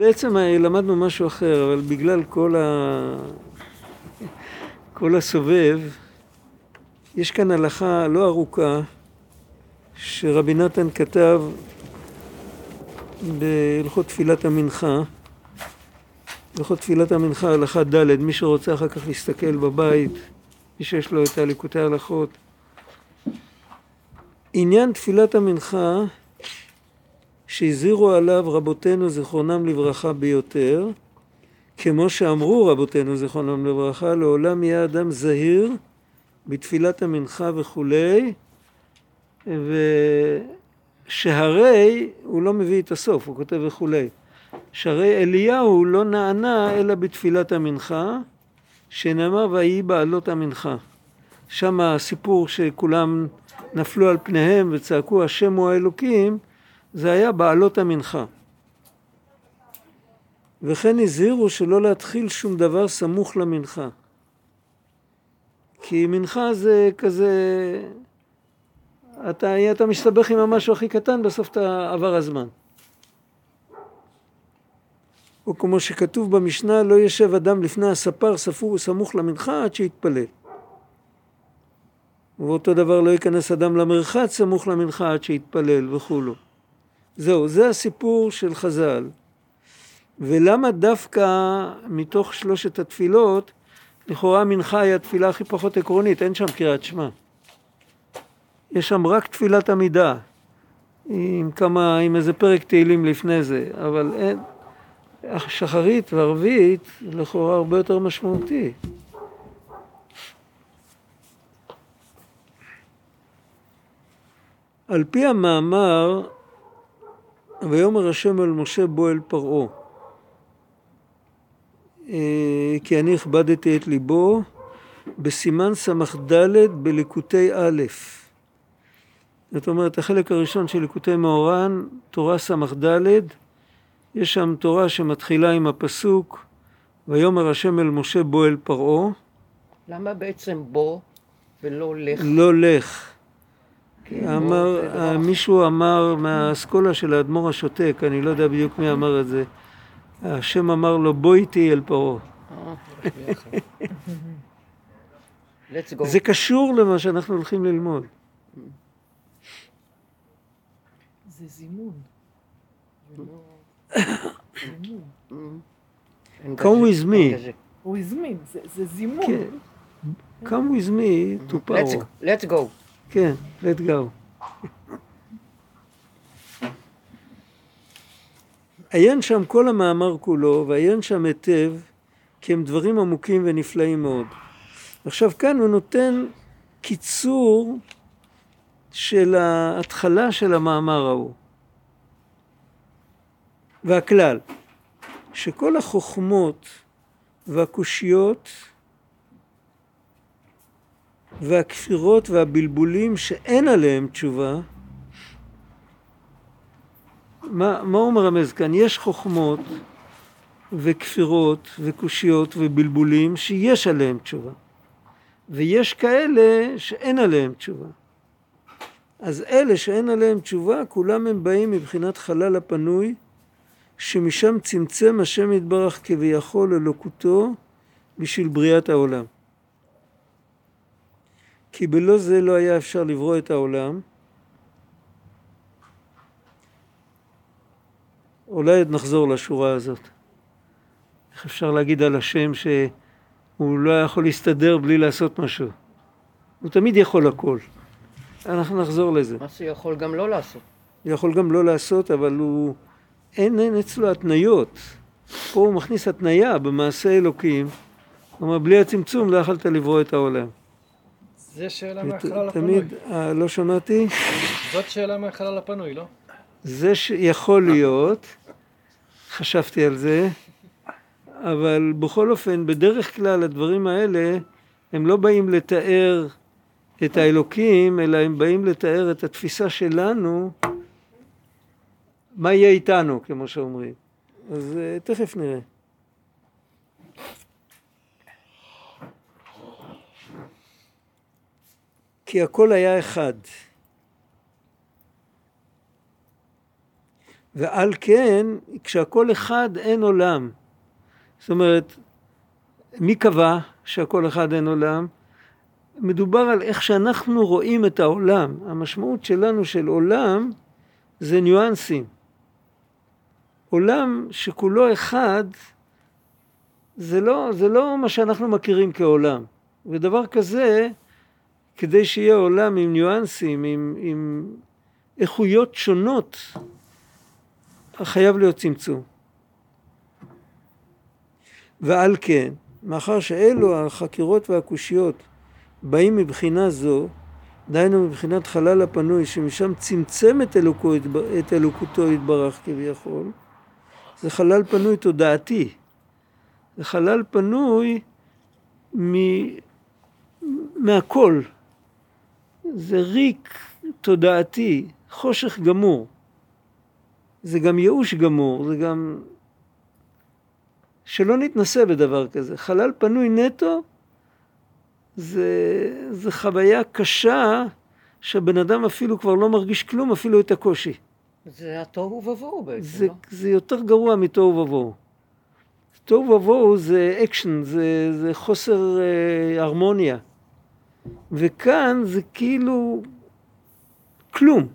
בעצם למדנו משהו אחר, אבל בגלל כל, ה... כל הסובב, יש כאן הלכה לא ארוכה שרבי נתן כתב בהלכות תפילת המנחה, הלכות תפילת המנחה, הלכה ד', מי שרוצה אחר כך להסתכל בבית, מי שיש לו את הליקוטי ההלכות. עניין תפילת המנחה שהזהירו עליו רבותינו זיכרונם לברכה ביותר, כמו שאמרו רבותינו זיכרונם לברכה, לעולם יהיה אדם זהיר בתפילת המנחה וכולי, ושהרי, הוא לא מביא את הסוף, הוא כותב וכולי, שהרי אליהו לא נענה אלא בתפילת המנחה, שנאמר ויהי בעלות המנחה. שם הסיפור שכולם נפלו על פניהם וצעקו השם הוא האלוקים, זה היה בעלות המנחה. וכן הזהירו שלא להתחיל שום דבר סמוך למנחה. כי מנחה זה כזה, אתה, אתה מסתבך עם המשהו הכי קטן, בסוף אתה עבר הזמן. או כמו שכתוב במשנה, לא יושב אדם לפני הספר ספור סמוך למנחה עד שיתפלל. ואותו דבר לא ייכנס אדם למרחץ סמוך למנחה עד שיתפלל וכולו. זהו, זה הסיפור של חז"ל. ולמה דווקא מתוך שלושת התפילות, לכאורה מנחה היא התפילה הכי פחות עקרונית, אין שם קריאת שמע. יש שם רק תפילת עמידה, עם כמה, עם איזה פרק תהילים לפני זה, אבל אין, שחרית וערבית לכאורה הרבה יותר משמעותי. על פי המאמר, ויאמר השם אל משה בוא אל פרעה, אה, כי אני הכבדתי את ליבו, בסימן ס"ד בליקוטי א'. זאת אומרת, החלק הראשון של ליקוטי מאורן, תורה ס"ד, יש שם תורה שמתחילה עם הפסוק, ויאמר השם אל משה בוא אל פרעה. למה בעצם בוא ולא לך? לא לך. אמר, מישהו אמר מהאסכולה של האדמו"ר השותק, אני לא יודע בדיוק מי אמר את זה, השם אמר לו בוא איתי אל פרעה. זה קשור למה שאנחנו הולכים ללמוד. זה זימון. Come with me. הוא הזמין, זה זימון. Come with me to power. Let's go. כן, let go. עיין שם כל המאמר כולו, ועיין שם היטב, כי הם דברים עמוקים ונפלאים מאוד. עכשיו כאן הוא נותן קיצור של ההתחלה של המאמר ההוא. והכלל, שכל החוכמות והקושיות והכפירות והבלבולים שאין עליהם תשובה, מה, מה הוא מרמז כאן? יש חוכמות וכפירות וקושיות ובלבולים שיש עליהם תשובה, ויש כאלה שאין עליהם תשובה. אז אלה שאין עליהם תשובה, כולם הם באים מבחינת חלל הפנוי, שמשם צמצם השם יתברך כביכול אלוקותו בשביל בריאת העולם. כי בלא זה לא היה אפשר לברוא את העולם. אולי עוד נחזור לשורה הזאת. איך אפשר להגיד על השם שהוא לא יכול להסתדר בלי לעשות משהו? הוא תמיד יכול הכל. אנחנו נחזור לזה. מה שיכול גם לא לעשות. הוא יכול גם לא לעשות, אבל הוא... אין, אין אצלו התניות. פה הוא מכניס התניה במעשה אלוקים. אומר, בלי הצמצום לא יכלת לברוא את העולם. זה שאלה מהחלל הפנוי. תמיד, אה, לא שמעתי? זאת שאלה מהחלל הפנוי, לא? זה שיכול להיות, חשבתי על זה, אבל בכל אופן, בדרך כלל הדברים האלה, הם לא באים לתאר את האלוקים, אלא הם באים לתאר את התפיסה שלנו, מה יהיה איתנו, כמו שאומרים. אז uh, תכף נראה. כי הכל היה אחד. ועל כן, כשהכל אחד אין עולם. זאת אומרת, מי קבע שהכל אחד אין עולם? מדובר על איך שאנחנו רואים את העולם. המשמעות שלנו של עולם זה ניואנסים. עולם שכולו אחד, זה לא, זה לא מה שאנחנו מכירים כעולם. ודבר כזה, כדי שיהיה עולם עם ניואנסים, עם, עם איכויות שונות, חייב להיות צמצום. ועל כן, מאחר שאלו החקירות והקושיות באים מבחינה זו, דהיינו מבחינת חלל הפנוי, שמשם צמצם את, אלוקו, את אלוקותו יתברך כביכול, זה חלל פנוי תודעתי. זה חלל פנוי מ... מהכל. זה ריק תודעתי, חושך גמור. זה גם ייאוש גמור, זה גם... שלא נתנסה בדבר כזה. חלל פנוי נטו זה, זה חוויה קשה שהבן אדם אפילו כבר לא מרגיש כלום, אפילו את הקושי. זה התוהו ובוהו בעצם, זה, לא? זה יותר גרוע מתוהו ובוהו. תוהו ובוהו זה אקשן, זה, זה חוסר אה, הרמוניה. וכאן זה כאילו כלום.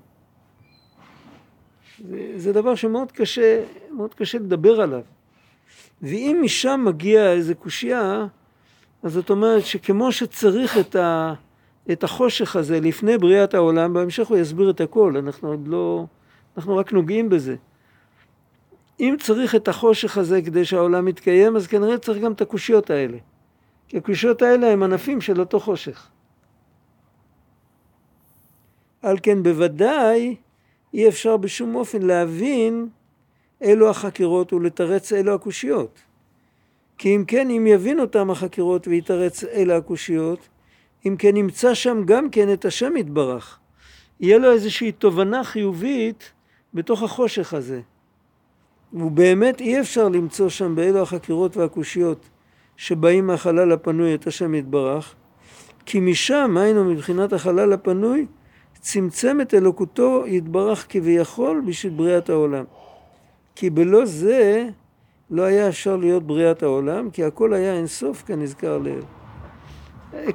זה, זה דבר שמאוד קשה, מאוד קשה לדבר עליו. ואם משם מגיע איזה קושייה, אז זאת אומרת שכמו שצריך את, ה, את החושך הזה לפני בריאת העולם, בהמשך הוא יסביר את הכל, אנחנו עוד לא, אנחנו רק נוגעים בזה. אם צריך את החושך הזה כדי שהעולם יתקיים, אז כנראה צריך גם את הקושיות האלה. כי הקושיות האלה הם ענפים של אותו חושך. על כן בוודאי אי אפשר בשום אופן להבין אלו החקירות ולתרץ אלו הקושיות. כי אם כן, אם יבין אותם החקירות ויתרץ אלה הקושיות, אם כן ימצא שם גם כן את השם יתברך. יהיה לו איזושהי תובנה חיובית בתוך החושך הזה. ובאמת אי אפשר למצוא שם באלו החקירות והקושיות שבאים מהחלל הפנוי את השם יתברך, כי משם, היינו מבחינת החלל הפנוי, צמצם את אלוקותו יתברך כביכול בשביל בריאת העולם. כי בלא זה לא היה אפשר להיות בריאת העולם, כי הכל היה אינסוף כנזכר לעיל.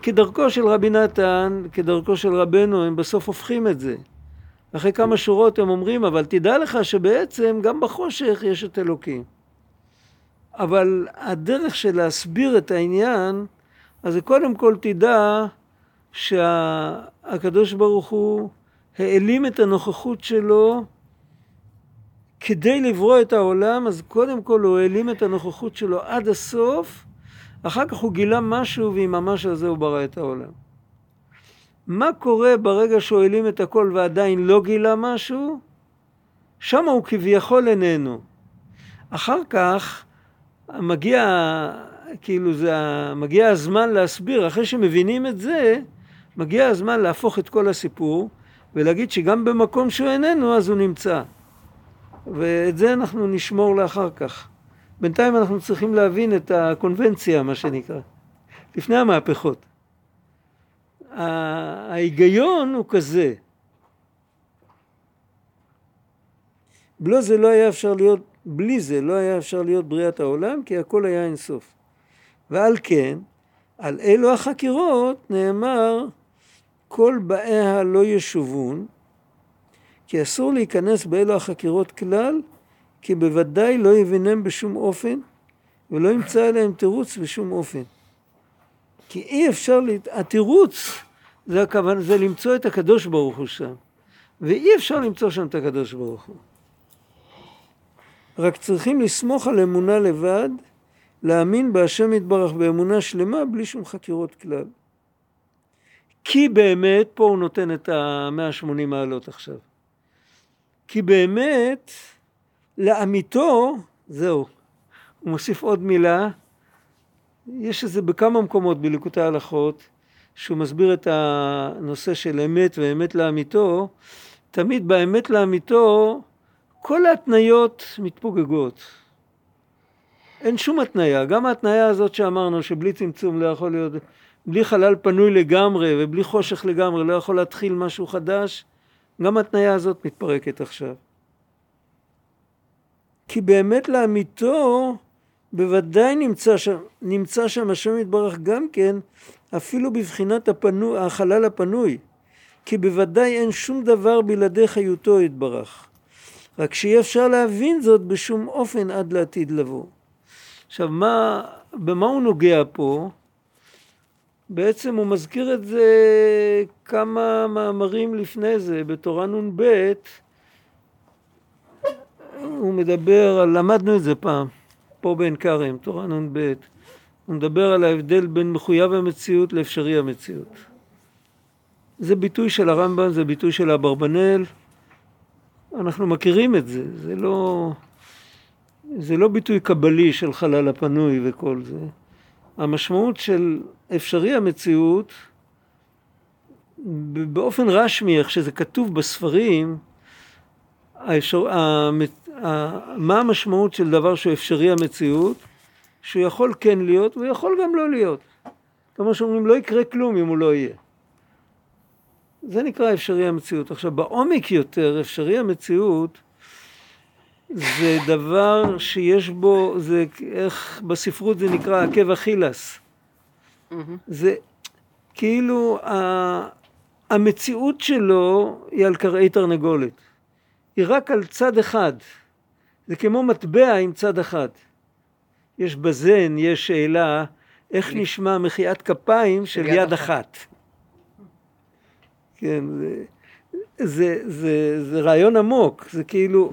כדרכו של רבי נתן, כדרכו של רבנו, הם בסוף הופכים את זה. אחרי כמה שורות הם אומרים, אבל תדע לך שבעצם גם בחושך יש את אלוקים. אבל הדרך של להסביר את העניין, אז קודם כל תדע שהקדוש ברוך הוא העלים את הנוכחות שלו כדי לברוא את העולם, אז קודם כל הוא העלים את הנוכחות שלו עד הסוף, אחר כך הוא גילה משהו ועם המש הזה הוא ברא את העולם. מה קורה ברגע שהוא העלים את הכל ועדיין לא גילה משהו? שם הוא כביכול איננו. אחר כך מגיע, כאילו זה, מגיע הזמן להסביר, אחרי שמבינים את זה, מגיע הזמן להפוך את כל הסיפור ולהגיד שגם במקום שהוא איננו אז הוא נמצא. ואת זה אנחנו נשמור לאחר כך. בינתיים אנחנו צריכים להבין את הקונבנציה, מה שנקרא, לפני המהפכות. ההיגיון הוא כזה. בלא זה לא היה אפשר להיות, בלי זה לא היה אפשר להיות בריאת העולם, כי הכל היה אינסוף. ועל כן, על אלו החקירות נאמר, כל באיה לא ישובון, כי אסור להיכנס באלו החקירות כלל, כי בוודאי לא יבינם בשום אופן, ולא ימצא עליהם תירוץ בשום אופן. כי אי אפשר, לה... התירוץ זה, הכוונה, זה למצוא את הקדוש ברוך הוא שם, ואי אפשר למצוא שם את הקדוש ברוך הוא. רק צריכים לסמוך על אמונה לבד, להאמין בהשם יתברך באמונה שלמה, בלי שום חקירות כלל. כי באמת, פה הוא נותן את ה-180 מעלות עכשיו. כי באמת, לאמיתו, זהו. הוא מוסיף עוד מילה, יש את זה בכמה מקומות בליקוטי ההלכות, שהוא מסביר את הנושא של אמת ואמת לאמיתו, תמיד באמת לאמיתו, כל ההתניות מתפוגגות. אין שום התניה, גם ההתניה הזאת שאמרנו שבלי צמצום לא יכול להיות, בלי חלל פנוי לגמרי ובלי חושך לגמרי לא יכול להתחיל משהו חדש, גם ההתניה הזאת מתפרקת עכשיו. כי באמת לאמיתו בוודאי נמצא שם, נמצא שם השם יתברך גם כן, אפילו בבחינת הפנו, החלל הפנוי. כי בוודאי אין שום דבר בלעדי חיותו יתברך. רק שאי אפשר להבין זאת בשום אופן עד לעתיד לבוא. עכשיו, מה, במה הוא נוגע פה? בעצם הוא מזכיר את זה כמה מאמרים לפני זה, בתורה נ"ב, הוא מדבר למדנו את זה פעם, פה בעין כרם, תורה נ"ב, הוא מדבר על ההבדל בין מחויב המציאות לאפשרי המציאות. זה ביטוי של הרמב"ם, זה ביטוי של אברבנאל, אנחנו מכירים את זה, זה לא, זה לא ביטוי קבלי של חלל הפנוי וכל זה. המשמעות של אפשרי המציאות, באופן רשמי, איך שזה כתוב בספרים, האפשר, מה המשמעות של דבר שהוא אפשרי המציאות? שהוא יכול כן להיות והוא יכול גם לא להיות. כמו שאומרים, לא יקרה כלום אם הוא לא יהיה. זה נקרא אפשרי המציאות. עכשיו, בעומק יותר, אפשרי המציאות זה דבר שיש בו, זה איך בספרות זה נקרא עקב אכילס. זה כאילו המציאות שלו היא על קרעי תרנגולת. היא רק על צד אחד. זה כמו מטבע עם צד אחד. יש בזן, יש שאלה, איך נשמע מחיאת כפיים של יד אחת. כן, זה, זה, זה, זה רעיון עמוק, זה כאילו,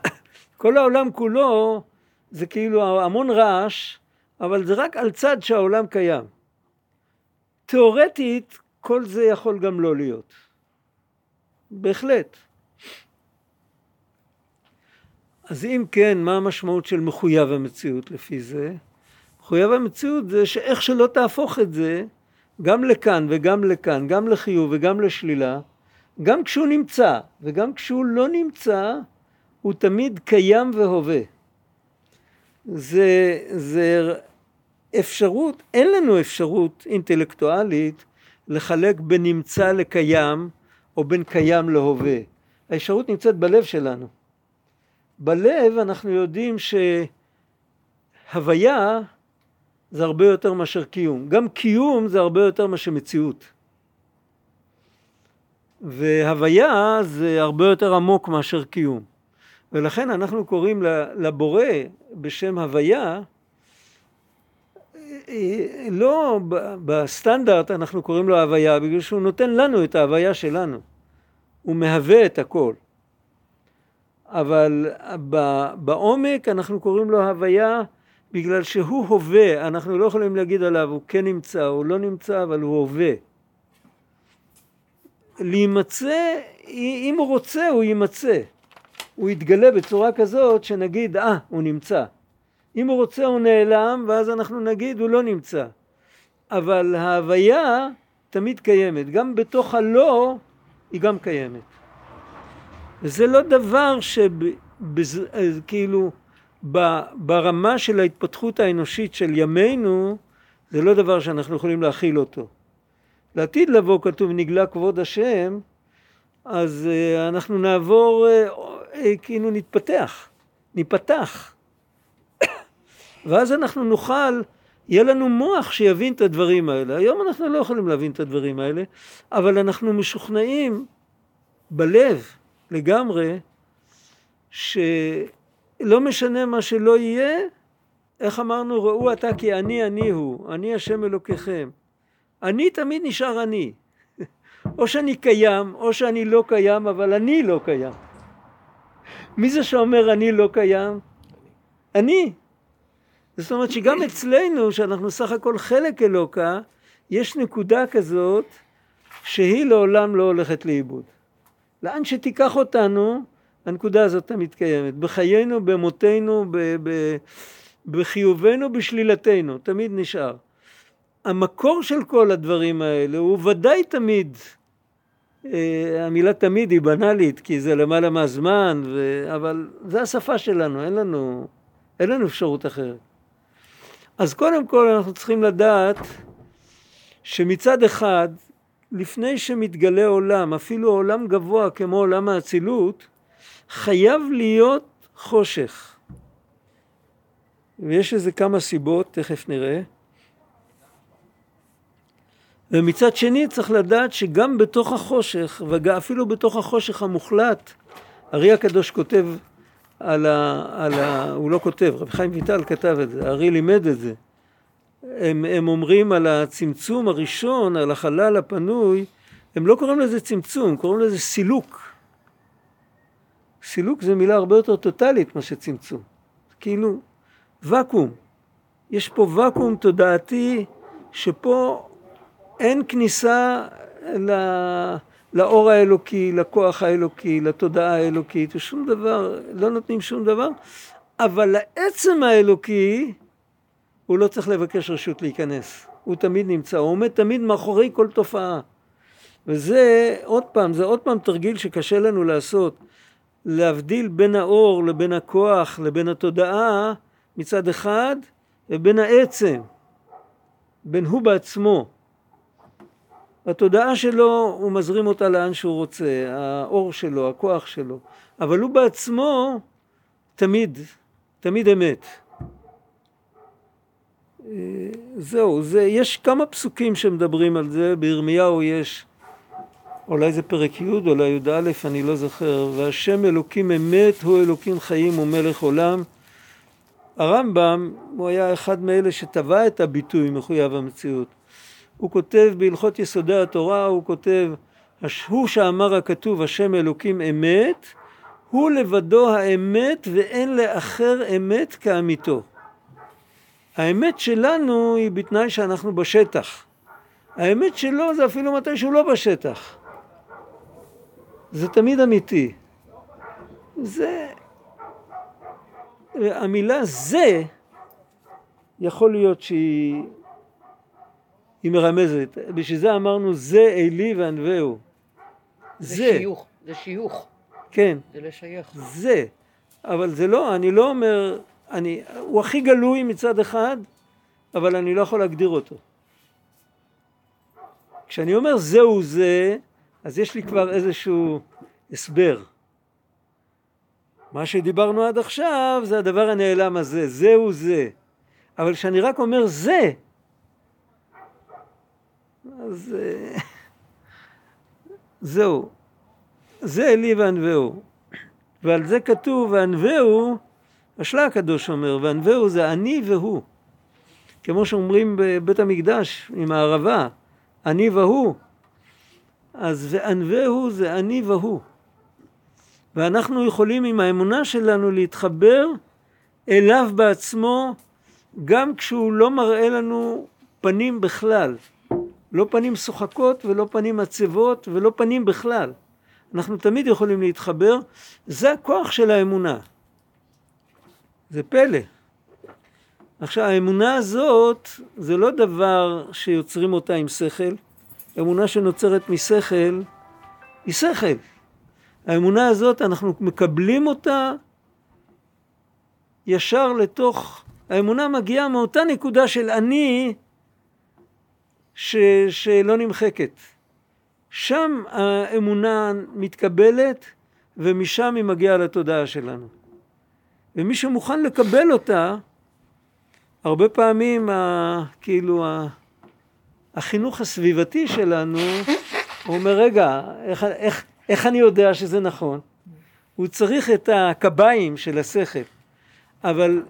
כל העולם כולו זה כאילו המון רעש, אבל זה רק על צד שהעולם קיים. תיאורטית, כל זה יכול גם לא להיות. בהחלט. אז אם כן, מה המשמעות של מחויב המציאות לפי זה? מחויב המציאות זה שאיך שלא תהפוך את זה, גם לכאן וגם לכאן, גם לחיוב וגם לשלילה, גם כשהוא נמצא וגם כשהוא לא נמצא, הוא תמיד קיים והווה. זה, זה אפשרות, אין לנו אפשרות אינטלקטואלית לחלק בין נמצא לקיים או בין קיים להווה. האפשרות נמצאת בלב שלנו. בלב אנחנו יודעים שהוויה זה הרבה יותר מאשר קיום. גם קיום זה הרבה יותר מאשר מציאות. והוויה זה הרבה יותר עמוק מאשר קיום. ולכן אנחנו קוראים לבורא בשם הוויה, לא בסטנדרט אנחנו קוראים לו הוויה בגלל שהוא נותן לנו את ההוויה שלנו. הוא מהווה את הכל. אבל בעומק אנחנו קוראים לו הוויה בגלל שהוא הווה, אנחנו לא יכולים להגיד עליו הוא כן נמצא או לא נמצא, אבל הוא הווה. להימצא, אם הוא רוצה הוא יימצא. הוא יתגלה בצורה כזאת שנגיד, אה, ah, הוא נמצא. אם הוא רוצה הוא נעלם, ואז אנחנו נגיד הוא לא נמצא. אבל ההוויה תמיד קיימת, גם בתוך הלא היא גם קיימת. וזה לא דבר שכאילו ברמה של ההתפתחות האנושית של ימינו, זה לא דבר שאנחנו יכולים להכיל אותו. לעתיד לבוא כתוב נגלה כבוד השם, אז uh, אנחנו נעבור, uh, כאילו נתפתח, ניפתח. ואז אנחנו נוכל, יהיה לנו מוח שיבין את הדברים האלה. היום אנחנו לא יכולים להבין את הדברים האלה, אבל אנחנו משוכנעים בלב לגמרי, שלא משנה מה שלא יהיה, איך אמרנו, ראו אתה כי אני אני הוא, אני השם אלוקיכם. אני תמיד נשאר אני. או שאני קיים, או שאני לא קיים, אבל אני לא קיים. מי זה שאומר אני לא קיים? אני. זאת אומרת שגם אצלנו, שאנחנו סך הכל חלק אלוקה, יש נקודה כזאת שהיא לעולם לא הולכת לאיבוד. לאן שתיקח אותנו, הנקודה הזאת תמיד קיימת. בחיינו, במותנו, ב- ב- בחיובנו, בשלילתנו, תמיד נשאר. המקור של כל הדברים האלה הוא ודאי תמיד, אה, המילה תמיד היא בנאלית כי זה למעלה מהזמן, ו... אבל זה השפה שלנו, אין לנו, אין לנו אפשרות אחרת. אז קודם כל אנחנו צריכים לדעת שמצד אחד לפני שמתגלה עולם, אפילו עולם גבוה כמו עולם האצילות, חייב להיות חושך. ויש לזה כמה סיבות, תכף נראה. ומצד שני צריך לדעת שגם בתוך החושך, ואפילו בתוך החושך המוחלט, ארי הקדוש כותב על ה... על ה הוא לא כותב, רבי חיים ויטל כתב את זה, ארי לימד את זה. הם, הם אומרים על הצמצום הראשון, על החלל הפנוי, הם לא קוראים לזה צמצום, קוראים לזה סילוק. סילוק זה מילה הרבה יותר טוטאלית מאשר צמצום. כאילו ואקום. יש פה ואקום תודעתי שפה אין כניסה ל... לאור האלוקי, לכוח האלוקי, לתודעה האלוקית, ושום דבר, לא נותנים שום דבר, אבל לעצם האלוקי הוא לא צריך לבקש רשות להיכנס, הוא תמיד נמצא, הוא עומד תמיד מאחורי כל תופעה. וזה, עוד פעם, זה עוד פעם תרגיל שקשה לנו לעשות, להבדיל בין האור לבין הכוח לבין התודעה מצד אחד, ובין העצם, בין הוא בעצמו. התודעה שלו, הוא מזרים אותה לאן שהוא רוצה, האור שלו, הכוח שלו, אבל הוא בעצמו תמיד, תמיד אמת. אה, זהו, זה, יש כמה פסוקים שמדברים על זה, בירמיהו יש, אולי זה פרק י', אולי י"א, אני לא זוכר, והשם אלוקים אמת הוא אלוקים חיים ומלך עולם. הרמב"ם, הוא היה אחד מאלה שטבע את הביטוי מחויב המציאות. הוא כותב בהלכות יסודי התורה, הוא כותב, הוא שאמר הכתוב השם אלוקים אמת, הוא לבדו האמת ואין לאחר אמת כאמיתו. האמת שלנו היא בתנאי שאנחנו בשטח. האמת שלו זה אפילו מתי שהוא לא בשטח. זה תמיד אמיתי. זה... המילה זה יכול להיות שהיא היא מרמזת. בשביל זה אמרנו זה אלי וענווהו. זה. זה שיוך, זה שיוך. כן. זה לשייך. זה. אבל זה לא, אני לא אומר, אני, הוא הכי גלוי מצד אחד, אבל אני לא יכול להגדיר אותו. כשאני אומר זהו זה, אז יש לי כבר איזשהו הסבר. מה שדיברנו עד עכשיו זה הדבר הנעלם הזה, זהו זה. אבל כשאני רק אומר זה, אז אה, זהו. זה אלי וענווהו. ועל זה כתוב, וענווהו, השלה הקדוש אומר, וענווהו זה אני והוא. כמו שאומרים בבית המקדש עם הערבה, אני והוא. אז וענווהו זה אני והוא. ואנחנו יכולים עם האמונה שלנו להתחבר אליו בעצמו גם כשהוא לא מראה לנו פנים בכלל. לא פנים שוחקות ולא פנים עצבות ולא פנים בכלל. אנחנו תמיד יכולים להתחבר, זה הכוח של האמונה. זה פלא. עכשיו האמונה הזאת זה לא דבר שיוצרים אותה עם שכל, אמונה שנוצרת משכל היא שכל. האמונה הזאת אנחנו מקבלים אותה ישר לתוך, האמונה מגיעה מאותה נקודה של אני ש, שלא נמחקת. שם האמונה מתקבלת ומשם היא מגיעה לתודעה שלנו. ומי שמוכן לקבל אותה, הרבה פעמים ה, כאילו ה, החינוך הסביבתי שלנו, אומר רגע, איך, איך, איך אני יודע שזה נכון? הוא צריך את הקביים של השכל. אבל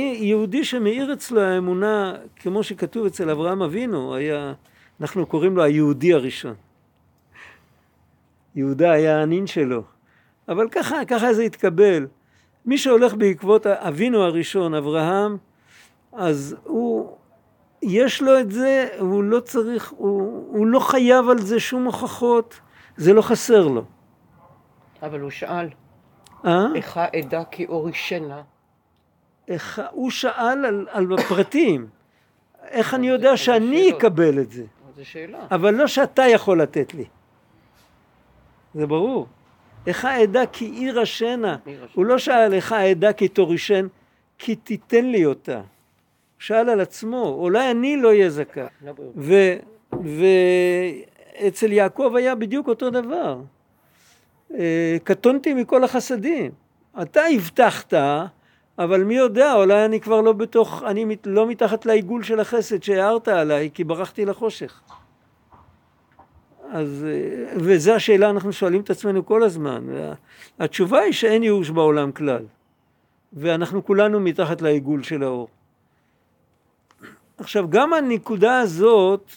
יהודי שמאיר אצלו האמונה, כמו שכתוב אצל אברהם אבינו, היה, אנחנו קוראים לו היהודי הראשון. יהודה היה הנין שלו. אבל ככה, ככה זה התקבל. מי שהולך בעקבות אבינו הראשון, אברהם, אז הוא, יש לו את זה, הוא לא צריך, הוא, הוא לא חייב על זה שום הוכחות, זה לא חסר לו. אבל הוא שאל, אה? איך אדע כי אורישנה? איך, הוא שאל על, על הפרטים, איך אני יודע שאני אקבל את זה. אבל לא שאתה יכול לתת לי. זה ברור. איך אדע כי עיר השנה. הוא לא שאל איך אדע כי תורישן, כי תיתן לי אותה. הוא שאל על עצמו, אולי אני לא אהיה זכאי. לא. ואצל יעקב היה בדיוק אותו דבר. אה, קטונתי מכל החסדים. אתה הבטחת, אבל מי יודע, אולי אני כבר לא בתוך, אני מת- לא מתחת לעיגול של החסד שהערת עליי, כי ברחתי לחושך. אז, וזו השאלה אנחנו שואלים את עצמנו כל הזמן. התשובה היא שאין ייאוש בעולם כלל. ואנחנו כולנו מתחת לעיגול של האור. עכשיו, גם הנקודה הזאת,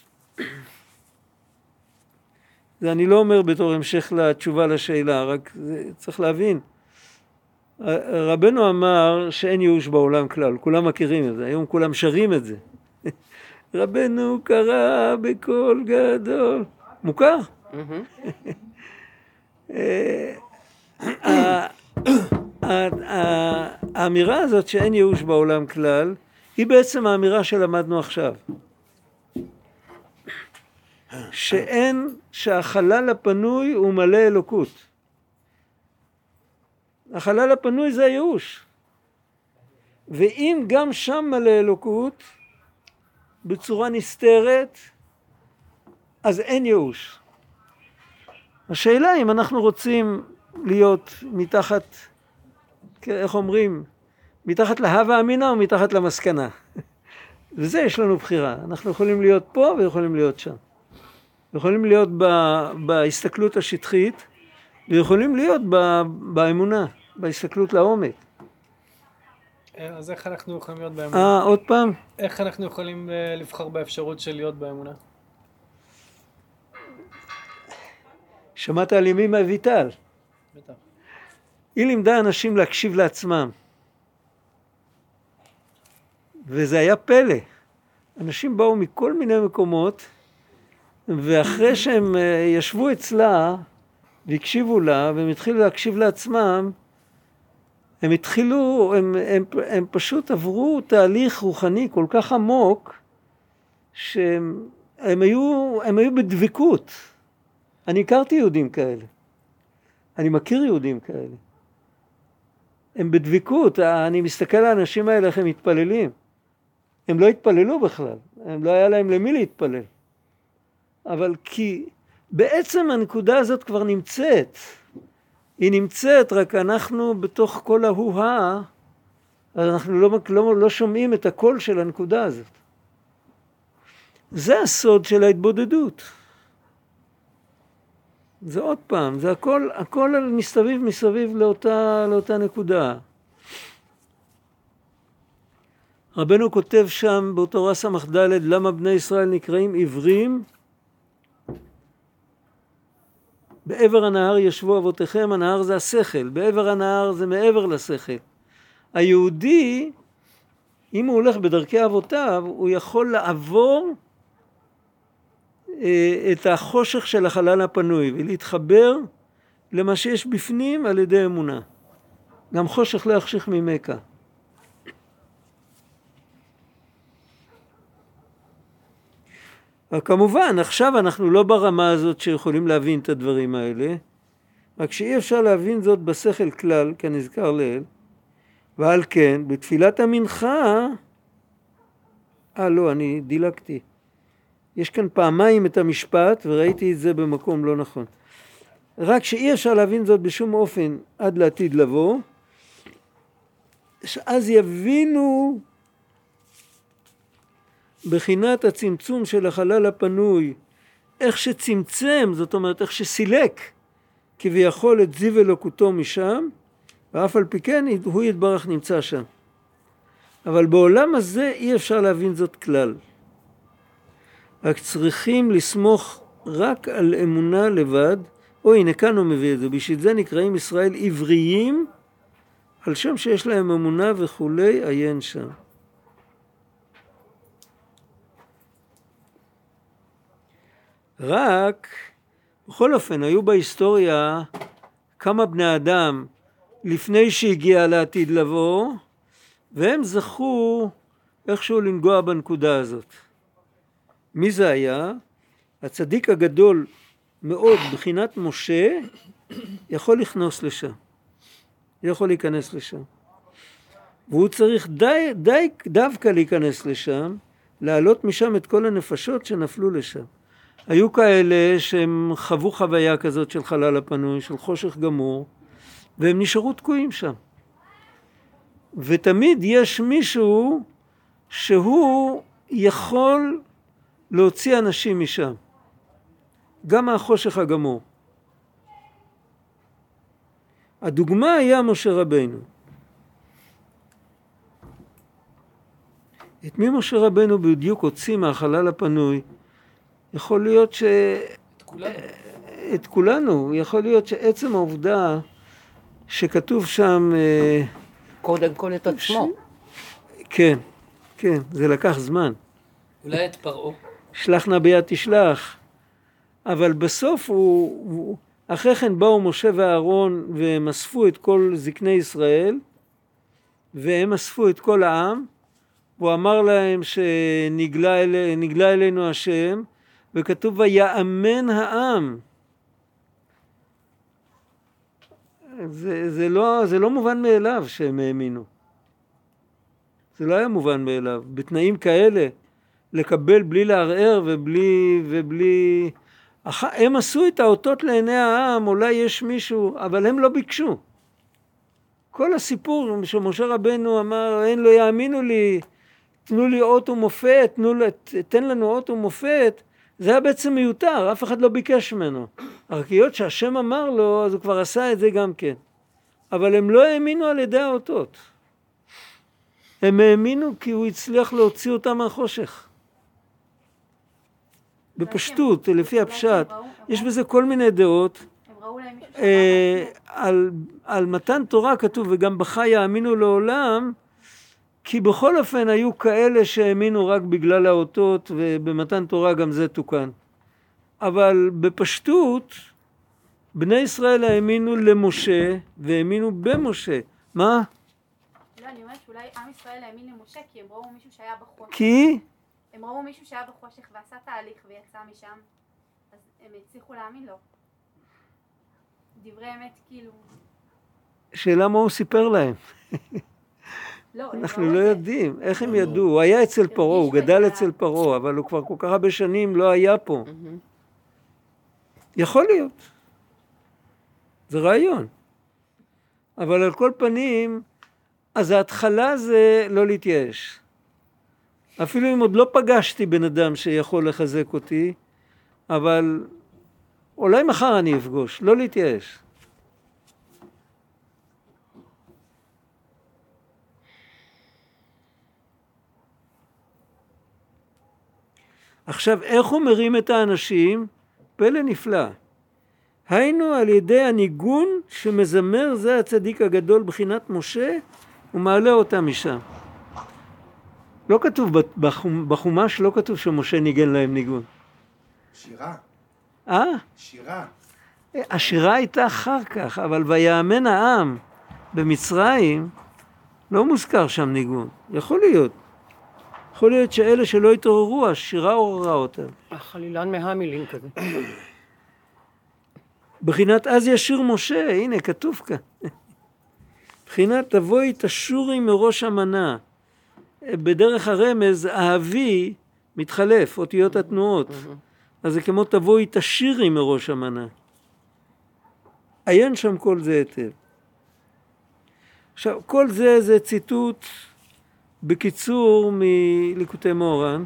זה אני לא אומר בתור המשך לתשובה לשאלה, רק זה, צריך להבין. רבנו אמר שאין ייאוש בעולם כלל, כולם מכירים את זה, היום כולם שרים את זה. רבנו קרא בקול גדול. מוכר? האמירה הזאת שאין ייאוש בעולם כלל, היא בעצם האמירה שלמדנו עכשיו. שאין, שהחלל הפנוי הוא מלא אלוקות. החלל הפנוי זה הייאוש. ואם גם שם מלא אלוקות, בצורה נסתרת, אז אין ייאוש. השאלה אם אנחנו רוצים להיות מתחת, איך אומרים, מתחת להווה אמינא או מתחת למסקנה. וזה יש לנו בחירה. אנחנו יכולים להיות פה ויכולים להיות שם. יכולים להיות ב, בהסתכלות השטחית ויכולים להיות ב, באמונה, בהסתכלות לעומק. אה, אז איך אנחנו יכולים להיות באמונה? אה, עוד פעם? איך אנחנו יכולים אה, לבחור באפשרות של להיות באמונה? שמעת על ימי מאביטל. בטח. היא לימדה אנשים להקשיב לעצמם. וזה היה פלא. אנשים באו מכל מיני מקומות, ואחרי שהם אה, ישבו אצלה והקשיבו לה, והם התחילו להקשיב לעצמם, הם התחילו, הם, הם, הם פשוט עברו תהליך רוחני כל כך עמוק, שהם הם היו, הם היו בדבקות. אני הכרתי יהודים כאלה. אני מכיר יהודים כאלה. הם בדבקות, אני מסתכל על האנשים האלה איך הם מתפללים. הם לא התפללו בכלל, הם לא היה להם למי להתפלל. אבל כי בעצם הנקודה הזאת כבר נמצאת. היא נמצאת, רק אנחנו בתוך כל ההוא-הא, אנחנו לא, לא, לא שומעים את הקול של הנקודה הזאת. זה הסוד של ההתבודדות. זה עוד פעם, זה הכל, הכל מסביב מסביב לאותה, לאותה נקודה. רבנו כותב שם בתורה ס"ד למה בני ישראל נקראים עיוורים בעבר הנהר ישבו אבותיכם, הנהר זה השכל, בעבר הנהר זה מעבר לשכל. היהודי, אם הוא הולך בדרכי אבותיו, הוא יכול לעבור אה, את החושך של החלל הפנוי ולהתחבר למה שיש בפנים על ידי אמונה. גם חושך לא יחשיך ממכה. כמובן, עכשיו אנחנו לא ברמה הזאת שיכולים להבין את הדברים האלה, רק שאי אפשר להבין זאת בשכל כלל, כנזכר לעיל, ועל כן, בתפילת המנחה, אה לא, אני דילגתי. יש כאן פעמיים את המשפט, וראיתי את זה במקום לא נכון. רק שאי אפשר להבין זאת בשום אופן עד לעתיד לבוא, אז יבינו בחינת הצמצום של החלל הפנוי, איך שצמצם, זאת אומרת איך שסילק כביכול את זיו אלוקותו משם, ואף על פי כן הוא יתברך נמצא שם. אבל בעולם הזה אי אפשר להבין זאת כלל. רק צריכים לסמוך רק על אמונה לבד, או הנה כאן הוא מביא את זה, בשביל זה נקראים ישראל עבריים, על שם שיש להם אמונה וכולי, עיין שם. רק, בכל אופן, היו בהיסטוריה כמה בני אדם לפני שהגיע לעתיד לבוא, והם זכו איכשהו לנגוע בנקודה הזאת. מי זה היה? הצדיק הגדול מאוד, בחינת משה, יכול לכנוס לשם. יכול להיכנס לשם. והוא צריך די, די דווקא להיכנס לשם, להעלות משם את כל הנפשות שנפלו לשם. היו כאלה שהם חוו חוויה כזאת של חלל הפנוי, של חושך גמור, והם נשארו תקועים שם. ותמיד יש מישהו שהוא יכול להוציא אנשים משם, גם מהחושך הגמור. הדוגמה היה משה רבנו. את מי משה רבנו בדיוק הוציא מהחלל הפנוי? יכול להיות ש... את כולנו. את כולנו, יכול להיות שעצם העובדה שכתוב שם, אה, קודם כל את עצמו. כן, כן, זה לקח זמן. אולי את פרעה. שלח נא ביד תשלח. אבל בסוף הוא, הוא, אחרי כן באו משה ואהרון והם אספו את כל זקני ישראל, והם אספו את כל העם, הוא אמר להם שנגלה אל, אלינו השם, וכתוב ויאמן העם. זה, זה, לא, זה לא מובן מאליו שהם האמינו. זה לא היה מובן מאליו. בתנאים כאלה, לקבל בלי לערער ובלי... ובלי... אח... הם עשו את האותות לעיני העם, אולי יש מישהו, אבל הם לא ביקשו. כל הסיפור שמשה רבנו אמר, אין לא יאמינו לי, תנו לי אות ומופת, תנו, תן לנו אות ומופת, זה היה בעצם מיותר, אף אחד לא ביקש ממנו. רק היות שהשם אמר לו, אז הוא כבר עשה את זה גם כן. אבל הם לא האמינו על ידי האותות. הם האמינו כי הוא הצליח להוציא אותם מהחושך. בפשטות, לפי הפשט. יש בזה כל מיני דעות. אה, על, על מתן תורה כתוב, וגם בך יאמינו לעולם, כי בכל אופן היו כאלה שהאמינו רק בגלל האותות, ובמתן תורה גם זה תוקן. אבל בפשטות, בני ישראל האמינו למשה, והאמינו במשה. מה? לא, אני אומרת שאולי עם ישראל האמין למשה כי הם ראו מישהו שהיה בחושך. כי? הם ראו מישהו שהיה בחושך ועשה תהליך ויצא משם, אז הם הצליחו להאמין לו. דברי אמת כאילו... שאלה מה הוא סיפר להם. לא, אנחנו לא זה. יודעים. איך הם ידעו? הוא היה אצל פרעה, הוא גדל אצל פרעה, אבל הוא כבר כל כך הרבה שנים לא היה פה. מהמם. יכול להיות. זה רעיון. אבל על כל פנים, אז ההתחלה זה לא להתייאש. אפילו אם עוד לא פגשתי בן אדם שיכול לחזק אותי, אבל אולי מחר אני אפגוש, לא להתייאש. עכשיו, איך הוא מרים את האנשים? פלא נפלא. היינו על ידי הניגון שמזמר זה הצדיק הגדול בחינת משה ומעלה אותם משם. לא כתוב בחומ- בחומש, לא כתוב שמשה ניגן להם ניגון. שירה, אה? שירה. השירה הייתה אחר כך, אבל ויאמן העם במצרים, לא מוזכר שם ניגון. יכול להיות. יכול להיות שאלה שלא התעוררו, השירה עוררה אותם. החלילן מהמילין כזה. בחינת אז ישיר משה, הנה כתוב כאן. בחינת תבואי תשורי מראש המנה. בדרך הרמז, האבי מתחלף, אותיות התנועות. אז זה כמו תבואי תשירי מראש המנה. עיין שם כל זה היטב. עכשיו, כל זה זה ציטוט בקיצור מליקוטי מוהר"ן,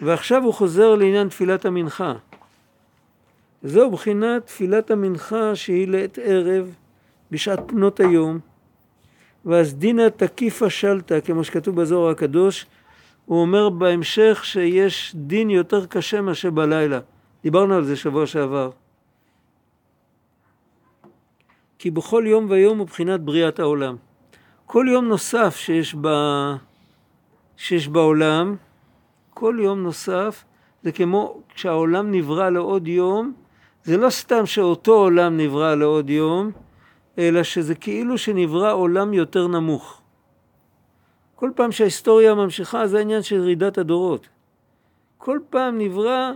ועכשיו הוא חוזר לעניין תפילת המנחה. זהו בחינת תפילת המנחה שהיא לעת ערב בשעת פנות היום ואז דינא תקיפה שלתא כמו שכתוב בזוהר הקדוש הוא אומר בהמשך שיש דין יותר קשה מאשר בלילה. דיברנו על זה שבוע שעבר. כי בכל יום ויום הוא בחינת בריאת העולם כל יום נוסף שיש, ב... שיש בעולם כל יום נוסף זה כמו כשהעולם נברא לעוד יום זה לא סתם שאותו עולם נברא לעוד יום, אלא שזה כאילו שנברא עולם יותר נמוך. כל פעם שההיסטוריה ממשיכה זה העניין של ירידת הדורות. כל פעם נברא,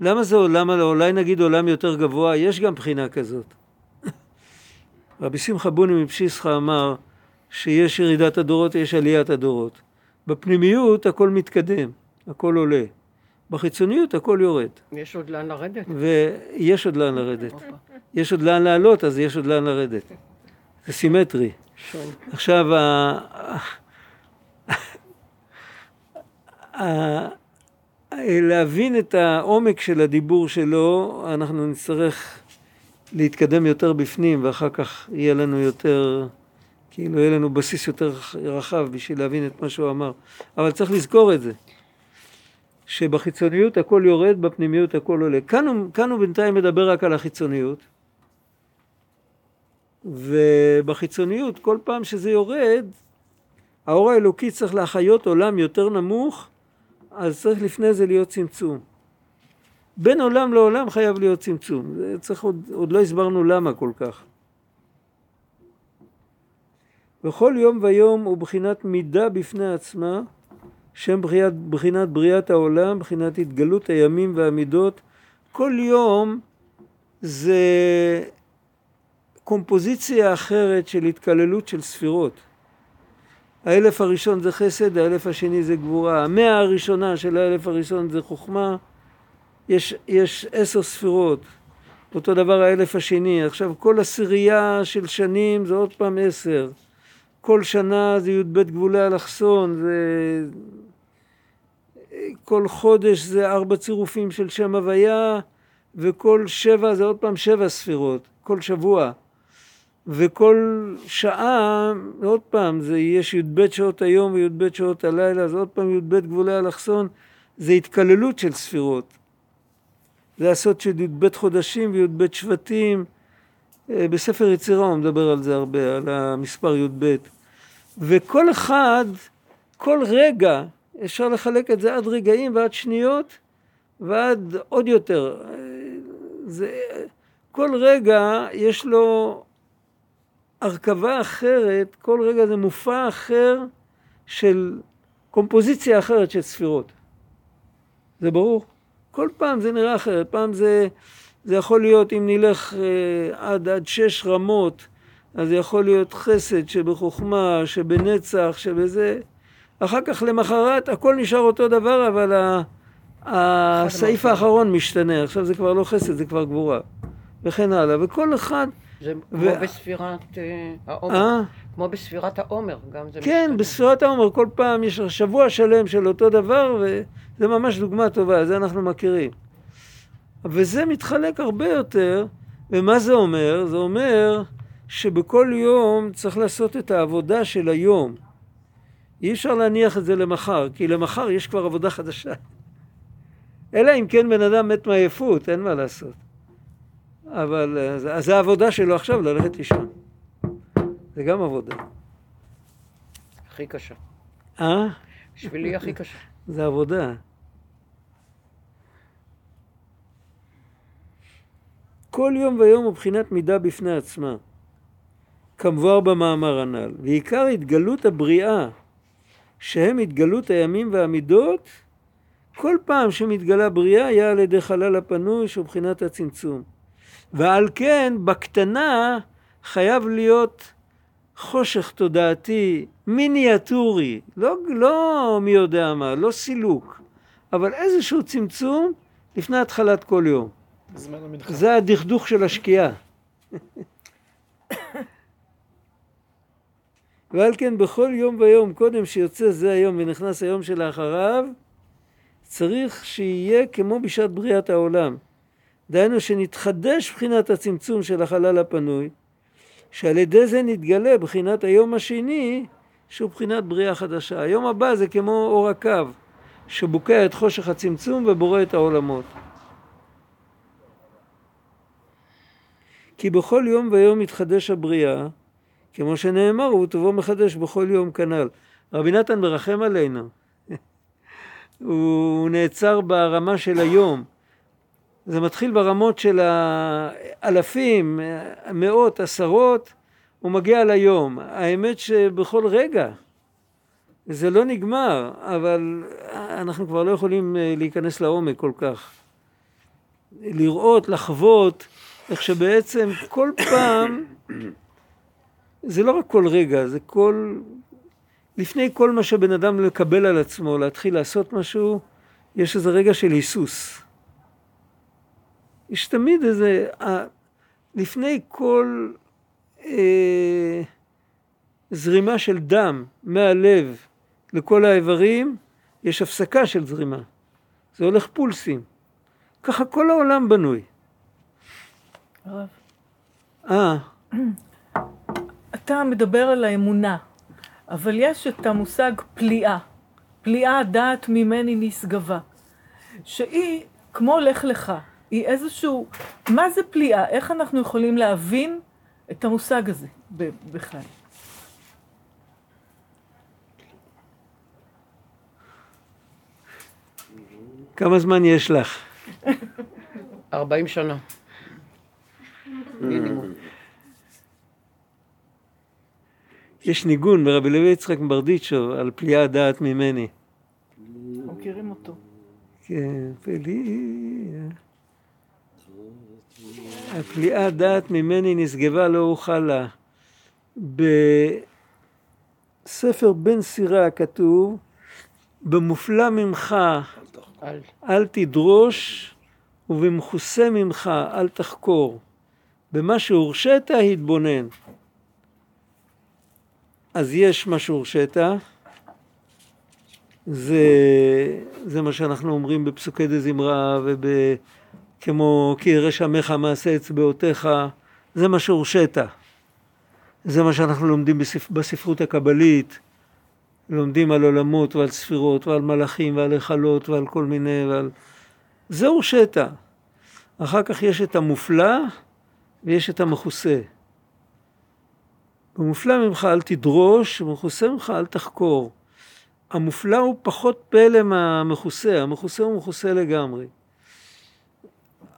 למה זה עולם, אולי נגיד עולם יותר גבוה, יש גם בחינה כזאת. רבי שמחה בוני מפשיסחה אמר שיש ירידת הדורות, יש עליית הדורות. בפנימיות הכל מתקדם, הכל עולה. בחיצוניות הכל יורד. יש עוד לאן לרדת? ויש עוד לאן לרדת. יש עוד לאן לעלות, אז יש עוד לאן לרדת. זה סימטרי. שון. עכשיו, ה- ה- להבין את העומק של הדיבור שלו, אנחנו נצטרך להתקדם יותר בפנים, ואחר כך יהיה לנו יותר, כאילו יהיה לנו בסיס יותר רחב בשביל להבין את מה שהוא אמר. אבל צריך לזכור את זה, שבחיצוניות הכל יורד, בפנימיות הכל עולה. כאן הוא, כאן הוא בינתיים מדבר רק על החיצוניות, ובחיצוניות, כל פעם שזה יורד, האור האלוקי צריך להחיות עולם יותר נמוך, אז צריך לפני זה להיות צמצום. בין עולם לעולם חייב להיות צמצום. צריך עוד, עוד לא הסברנו למה כל כך. וכל יום ויום הוא בחינת מידה בפני עצמה, שם בחינת, בחינת בריאת העולם, בחינת התגלות הימים והמידות. כל יום זה קומפוזיציה אחרת של התקללות של ספירות. האלף הראשון זה חסד, האלף השני זה גבורה. המאה הראשונה של האלף הראשון זה חוכמה. יש, יש עשר ספירות. אותו דבר האלף השני. עכשיו כל עשירייה של שנים זה עוד פעם עשר. כל שנה זה י"ב גבולי אלכסון, זה... כל חודש זה ארבע צירופים של שם הוויה, וכל שבע זה עוד פעם שבע ספירות, כל שבוע. וכל שעה, עוד פעם, זה יש י"ב שעות היום וי"ב שעות הלילה, זה עוד פעם י"ב גבולי אלכסון, זה התקללות של ספירות. זה הסוד של י"ב חודשים וי"ב שבטים. אה, בספר יצירה הוא מדבר על זה הרבה, על המספר י"ב. וכל אחד, כל רגע, אפשר לחלק את זה עד רגעים ועד שניות ועד עוד יותר. זה, כל רגע יש לו הרכבה אחרת, כל רגע זה מופע אחר של קומפוזיציה אחרת של ספירות. זה ברור? כל פעם זה נראה אחרת, פעם זה, זה יכול להיות, אם נלך אה, עד, עד שש רמות, אז זה יכול להיות חסד שבחוכמה, שבנצח, שבזה. אחר כך למחרת הכל נשאר אותו דבר, אבל ה, הסעיף האחרון משתנה, עכשיו זה כבר לא חסד, זה כבר גבורה. וכן הלאה, וכל אחד... זה ו- כמו בספירת אה, העומר. אה? כמו בספירת העומר, גם זה כן, משתנה. בספירת העומר כל פעם יש שבוע שלם של אותו דבר, וזה ממש דוגמה טובה, זה אנחנו מכירים. וזה מתחלק הרבה יותר, ומה זה אומר? זה אומר שבכל יום צריך לעשות את העבודה של היום. אי אפשר להניח את זה למחר, כי למחר יש כבר עבודה חדשה. אלא אם כן בן אדם מת מעייפות, אין מה לעשות. אבל אז, אז זה העבודה שלו עכשיו ללכת לישון. זה גם עבודה. הכי קשה. אה? בשבילי הכי קשה. זה עבודה. כל יום ויום הוא בחינת מידה בפני עצמה, כמבואר במאמר הנ"ל, ועיקר התגלות הבריאה, שהם התגלות הימים והמידות, כל פעם שמתגלה בריאה היה על ידי חלל הפנוי שהוא בחינת הצמצום. ועל כן בקטנה חייב להיות חושך תודעתי מיניאטורי, לא, לא מי יודע מה, לא סילוק, אבל איזשהו צמצום לפני התחלת כל יום. זה הדכדוך של השקיעה. ועל כן בכל יום ויום, קודם שיוצא זה היום ונכנס היום שלאחריו, צריך שיהיה כמו בשעת בריאת העולם. דהיינו שנתחדש בחינת הצמצום של החלל הפנוי, שעל ידי זה נתגלה בחינת היום השני, שהוא בחינת בריאה חדשה. היום הבא זה כמו אור הקו, שבוקע את חושך הצמצום ובורא את העולמות. כי בכל יום ויום מתחדש הבריאה, כמו שנאמר, הוא טובו מחדש בכל יום כנ"ל. רבי נתן מרחם עלינו. הוא נעצר ברמה של היום. זה מתחיל ברמות של האלפים, מאות, עשרות, הוא מגיע ליום. האמת שבכל רגע, זה לא נגמר, אבל אנחנו כבר לא יכולים להיכנס לעומק כל כך. לראות, לחוות, איך שבעצם כל פעם, זה לא רק כל רגע, זה כל... לפני כל מה שבן אדם לקבל על עצמו, להתחיל לעשות משהו, יש איזה רגע של היסוס. יש תמיד איזה... לפני כל אה, זרימה של דם מהלב לכל האיברים, יש הפסקה של זרימה. זה הולך פולסים. ככה כל העולם בנוי. הרב, אה, אתה מדבר על האמונה, אבל יש את המושג פליאה. פליאה דעת ממני נשגבה. שהיא כמו לך לך. היא איזשהו... מה זה פליאה? איך אנחנו יכולים להבין את המושג הזה בכלל? כמה זמן יש לך? 40 שנה. מינימום. יש ניגון ברבי לוי יצחק מברדיצ'ו על פליאה דעת ממני. מכירים אותו. כן, פליאה. הפליאה דעת ממני נשגבה לא אוכל לה. בספר בן סירה כתוב, במופלא ממך אל. אל תדרוש ובמכוסה ממך אל תחקור. במה שהורשית התבונן. אז יש מה שהורשית, זה, זה מה שאנחנו אומרים בפסוקי דזמרה וכמו כי ירא שמך מעשה אצבעותיך, זה מה שהורשית. זה מה שאנחנו לומדים בספ, בספרות הקבלית, לומדים על עולמות ועל ספירות ועל מלאכים ועל היכלות ועל כל מיני ועל... זה הורשית. אחר כך יש את המופלא ויש את המכוסה. במופלא ממך אל תדרוש, במכוסה ממך אל תחקור. המופלא הוא פחות פלא מהמכוסה, המכוסה הוא מכוסה לגמרי.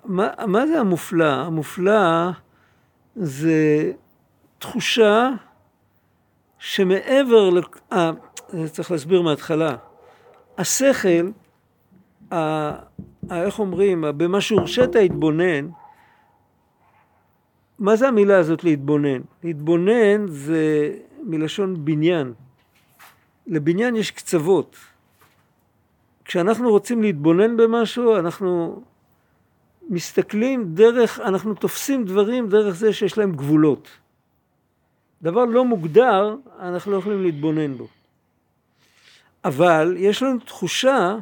מה, מה זה המופלא? המופלא זה תחושה שמעבר, ל... אה, צריך להסביר מההתחלה. השכל, ה... ה... איך אומרים, במה שהורשית התבונן, מה זה המילה הזאת להתבונן? להתבונן זה מלשון בניין. לבניין יש קצוות. כשאנחנו רוצים להתבונן במשהו, אנחנו מסתכלים דרך, אנחנו תופסים דברים דרך זה שיש להם גבולות. דבר לא מוגדר, אנחנו לא יכולים להתבונן בו. אבל יש לנו תחושה,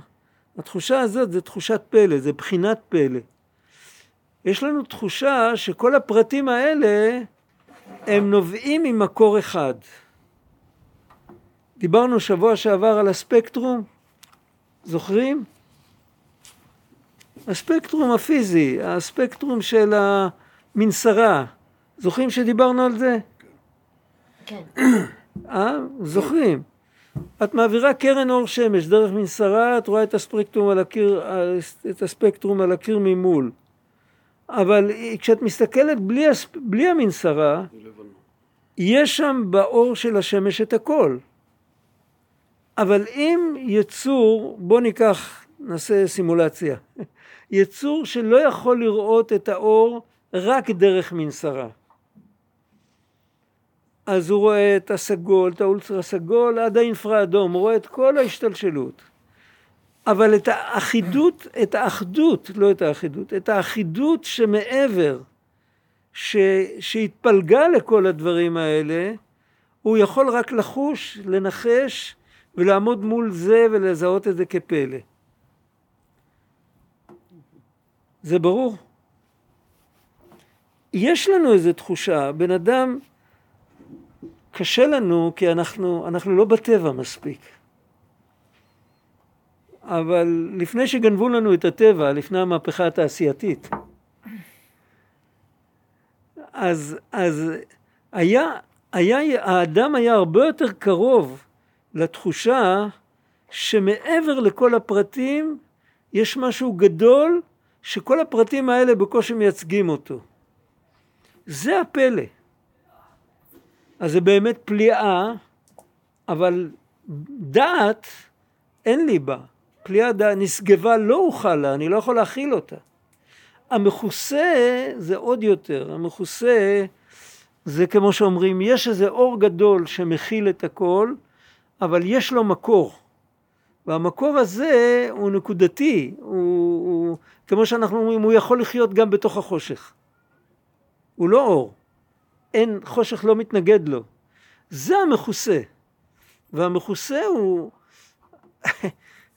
התחושה הזאת זה תחושת פלא, זה בחינת פלא. יש לנו תחושה שכל הפרטים האלה הם נובעים ממקור אחד. דיברנו שבוע שעבר על הספקטרום, זוכרים? הספקטרום הפיזי, הספקטרום של המנסרה, זוכרים שדיברנו על זה? כן. אה? זוכרים. את מעבירה קרן אור שמש דרך מנסרה, את רואה את הספקטרום על הקיר, את הספקטרום על הקיר ממול. אבל כשאת מסתכלת בלי. בלי המנסרה, יש שם באור של השמש את הכל. אבל אם יצור, בוא ניקח, נעשה סימולציה, יצור שלא יכול לראות את האור רק דרך מנסרה. אז הוא רואה את הסגול, את האולטרה סגול עד האינפרה אדום, הוא רואה את כל ההשתלשלות. אבל את האחידות, את האחדות, לא את האחידות, את האחידות שמעבר, ש, שהתפלגה לכל הדברים האלה, הוא יכול רק לחוש, לנחש ולעמוד מול זה ולזהות את זה כפלא. זה ברור. יש לנו איזו תחושה, בן אדם, קשה לנו כי אנחנו, אנחנו לא בטבע מספיק. אבל לפני שגנבו לנו את הטבע, לפני המהפכה התעשייתית, אז, אז היה, היה, האדם היה הרבה יותר קרוב לתחושה שמעבר לכל הפרטים יש משהו גדול שכל הפרטים האלה בקושי מייצגים אותו. זה הפלא. אז זה באמת פליאה, אבל דעת אין לי בה. פליאה דעת נשגבה לא אוכל לה, אני לא יכול להכיל אותה. המכוסה זה עוד יותר, המכוסה זה כמו שאומרים, יש איזה אור גדול שמכיל את הכל, אבל יש לו מקור. והמקור הזה הוא נקודתי, הוא, הוא, כמו שאנחנו אומרים, הוא יכול לחיות גם בתוך החושך. הוא לא אור. אין, חושך לא מתנגד לו. זה המכוסה. והמכוסה הוא,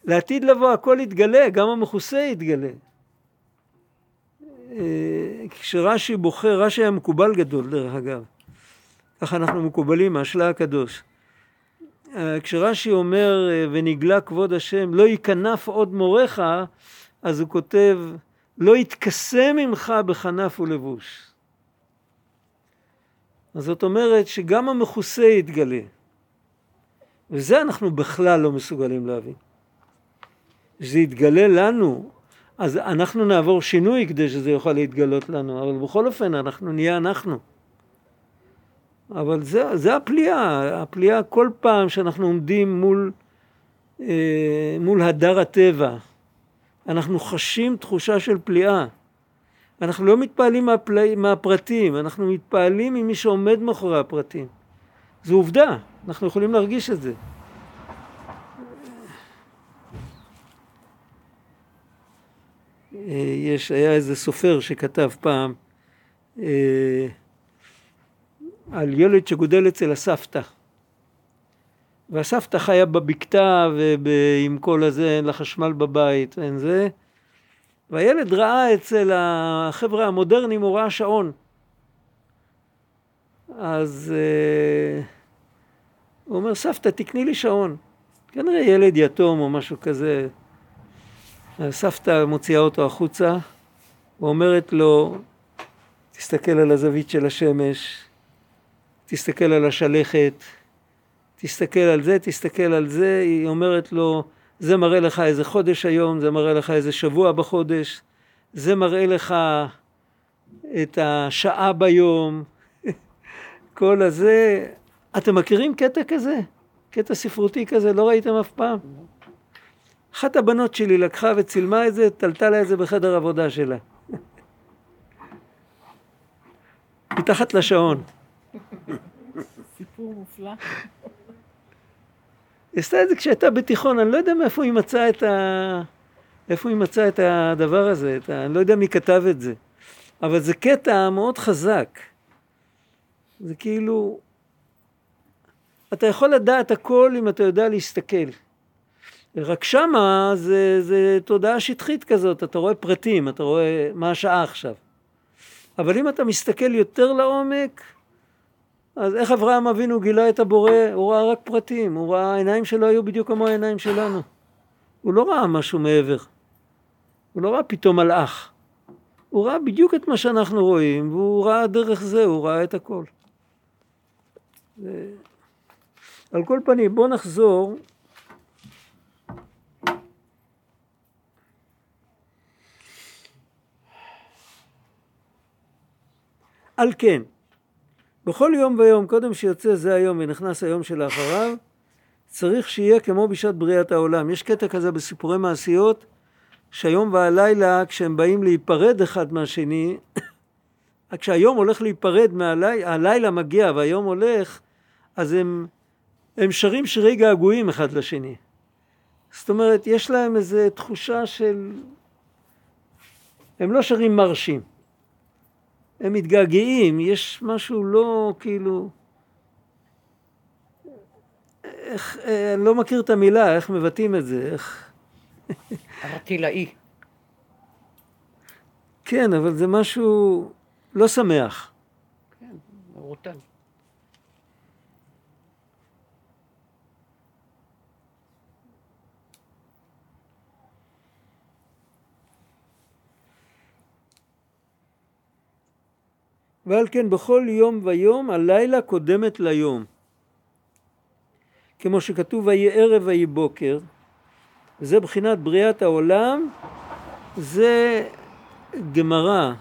לעתיד לבוא הכל יתגלה, גם המכוסה יתגלה. אה, כשרש"י בוחר, רש"י היה מקובל גדול דרך אגב, ככה אנחנו מקובלים מהשלה הקדוש. אה, כשרש"י אומר אה, ונגלה כבוד השם לא ייכנף עוד מורך אז הוא כותב לא יתכסה ממך בכנף ולבוש. אז זאת אומרת שגם המכוסה יתגלה. וזה אנחנו בכלל לא מסוגלים להבין. שזה יתגלה לנו, אז אנחנו נעבור שינוי כדי שזה יוכל להתגלות לנו, אבל בכל אופן אנחנו נהיה אנחנו. אבל זה, זה הפליאה, הפליאה כל פעם שאנחנו עומדים מול, אה, מול הדר הטבע, אנחנו חשים תחושה של פליאה. אנחנו לא מתפעלים מהפל... מהפרטים, אנחנו מתפעלים ממי שעומד מאחורי הפרטים. זו עובדה, אנחנו יכולים להרגיש את זה. יש, היה איזה סופר שכתב פעם אה, על ילד שגודל אצל הסבתא. והסבתא חיה בבקתה ועם כל הזה, אין לה חשמל בבית ואין זה. והילד ראה אצל החבר'ה המודרניים, הוא ראה שעון. אז אה, הוא אומר, סבתא, תקני לי שעון. כנראה ילד יתום או משהו כזה. הסבתא מוציאה אותו החוצה ואומרת לו, תסתכל על הזווית של השמש, תסתכל על השלכת, תסתכל על זה, תסתכל על זה, היא אומרת לו, זה מראה לך איזה חודש היום, זה מראה לך איזה שבוע בחודש, זה מראה לך את השעה ביום, כל הזה. אתם מכירים קטע כזה? קטע ספרותי כזה? לא ראיתם אף פעם? אחת הבנות שלי לקחה וצילמה את זה, תלתה לה את זה בחדר עבודה שלה. מתחת לשעון. סיפור מופלא. היא עשתה את זה כשהייתה בתיכון, אני לא יודע מאיפה היא מצאה את ה... איפה היא מצאה את הדבר הזה, את ה... אני לא יודע מי כתב את זה. אבל זה קטע מאוד חזק. זה כאילו... אתה יכול לדעת הכל אם אתה יודע להסתכל. רק שמה זה, זה תודעה שטחית כזאת, אתה רואה פרטים, אתה רואה מה השעה עכשיו. אבל אם אתה מסתכל יותר לעומק, אז איך אברהם אבינו גילה את הבורא? הוא ראה רק פרטים, הוא ראה, העיניים שלו היו בדיוק כמו העיניים שלנו. הוא לא ראה משהו מעבר. הוא לא ראה פתאום מלאך. הוא ראה בדיוק את מה שאנחנו רואים, והוא ראה דרך זה, הוא ראה את הכל. ו... על כל פנים, בואו נחזור. על כן, בכל יום ויום, קודם שיוצא זה היום ונכנס היום שלאחריו, צריך שיהיה כמו בשעת בריאת העולם. יש קטע כזה בסיפורי מעשיות, שהיום והלילה, כשהם באים להיפרד אחד מהשני, כשהיום הולך להיפרד מהלילה, הלילה מגיע והיום הולך, אז הם, הם שרים שירי געגועים אחד לשני. זאת אומרת, יש להם איזו תחושה של... הם לא שרים מרשים. הם מתגעגעים, יש משהו לא כאילו... איך, אה, אני לא מכיר את המילה, איך מבטאים את זה, איך... ארטילאי. כן, אבל זה משהו לא שמח. כן, מרוטן. ועל כן בכל יום ויום הלילה קודמת ליום. כמו שכתוב ויהי ערב ויהי בוקר, וזה בחינת בריאת העולם, זה גמרא.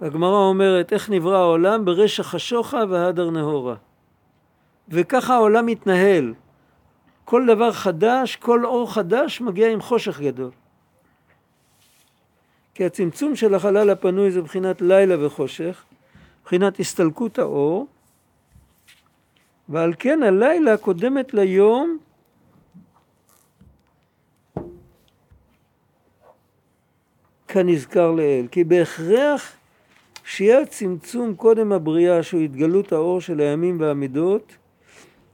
הגמרא אומרת איך נברא העולם ברשע חשוכה והדר נהורה. וככה העולם מתנהל. כל דבר חדש, כל אור חדש מגיע עם חושך גדול. כי הצמצום של החלל הפנוי זה בחינת לילה וחושך, בחינת הסתלקות האור, ועל כן הלילה קודמת ליום כנזכר לעיל, כי בהכרח שיהיה הצמצום קודם הבריאה שהוא התגלות האור של הימים והמידות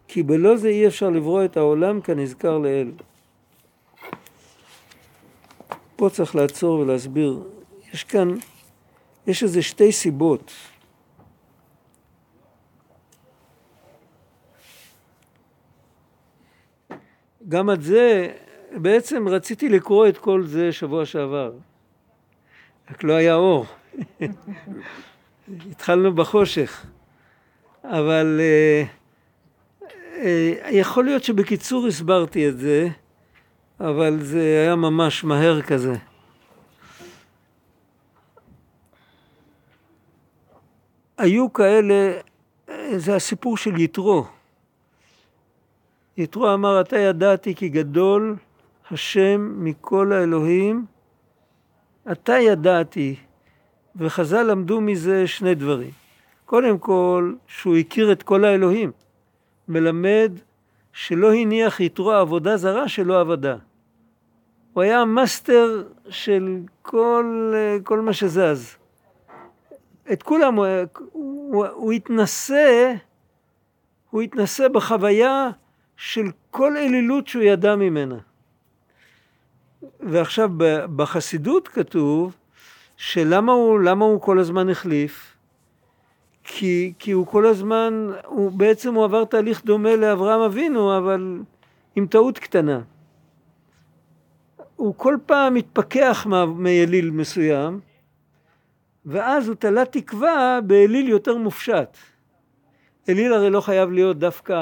כי בלא זה אי אפשר לברוא את העולם כנזכר לעיל. פה צריך לעצור ולהסביר. יש כאן, יש איזה שתי סיבות. גם את זה, בעצם רציתי לקרוא את כל זה שבוע שעבר. רק לא היה אור. התחלנו בחושך. אבל אה, אה, יכול להיות שבקיצור הסברתי את זה, אבל זה היה ממש מהר כזה. היו כאלה, זה הסיפור של יתרו. יתרו אמר, אתה ידעתי כי גדול השם מכל האלוהים, אתה ידעתי, וחז"ל למדו מזה שני דברים. קודם כל, שהוא הכיר את כל האלוהים, מלמד שלא הניח יתרו עבודה זרה שלא עבדה. הוא היה המאסטר של כל, כל מה שזז. את כולם, הוא, הוא, הוא התנסה, הוא התנסה בחוויה של כל אלילות שהוא ידע ממנה. ועכשיו בחסידות כתוב שלמה הוא, למה הוא כל הזמן החליף? כי, כי הוא כל הזמן, הוא בעצם הוא עבר תהליך דומה לאברהם אבינו, אבל עם טעות קטנה. הוא כל פעם מתפכח מאליל מסוים, ואז הוא תלה תקווה באליל יותר מופשט. אליל הרי לא חייב להיות דווקא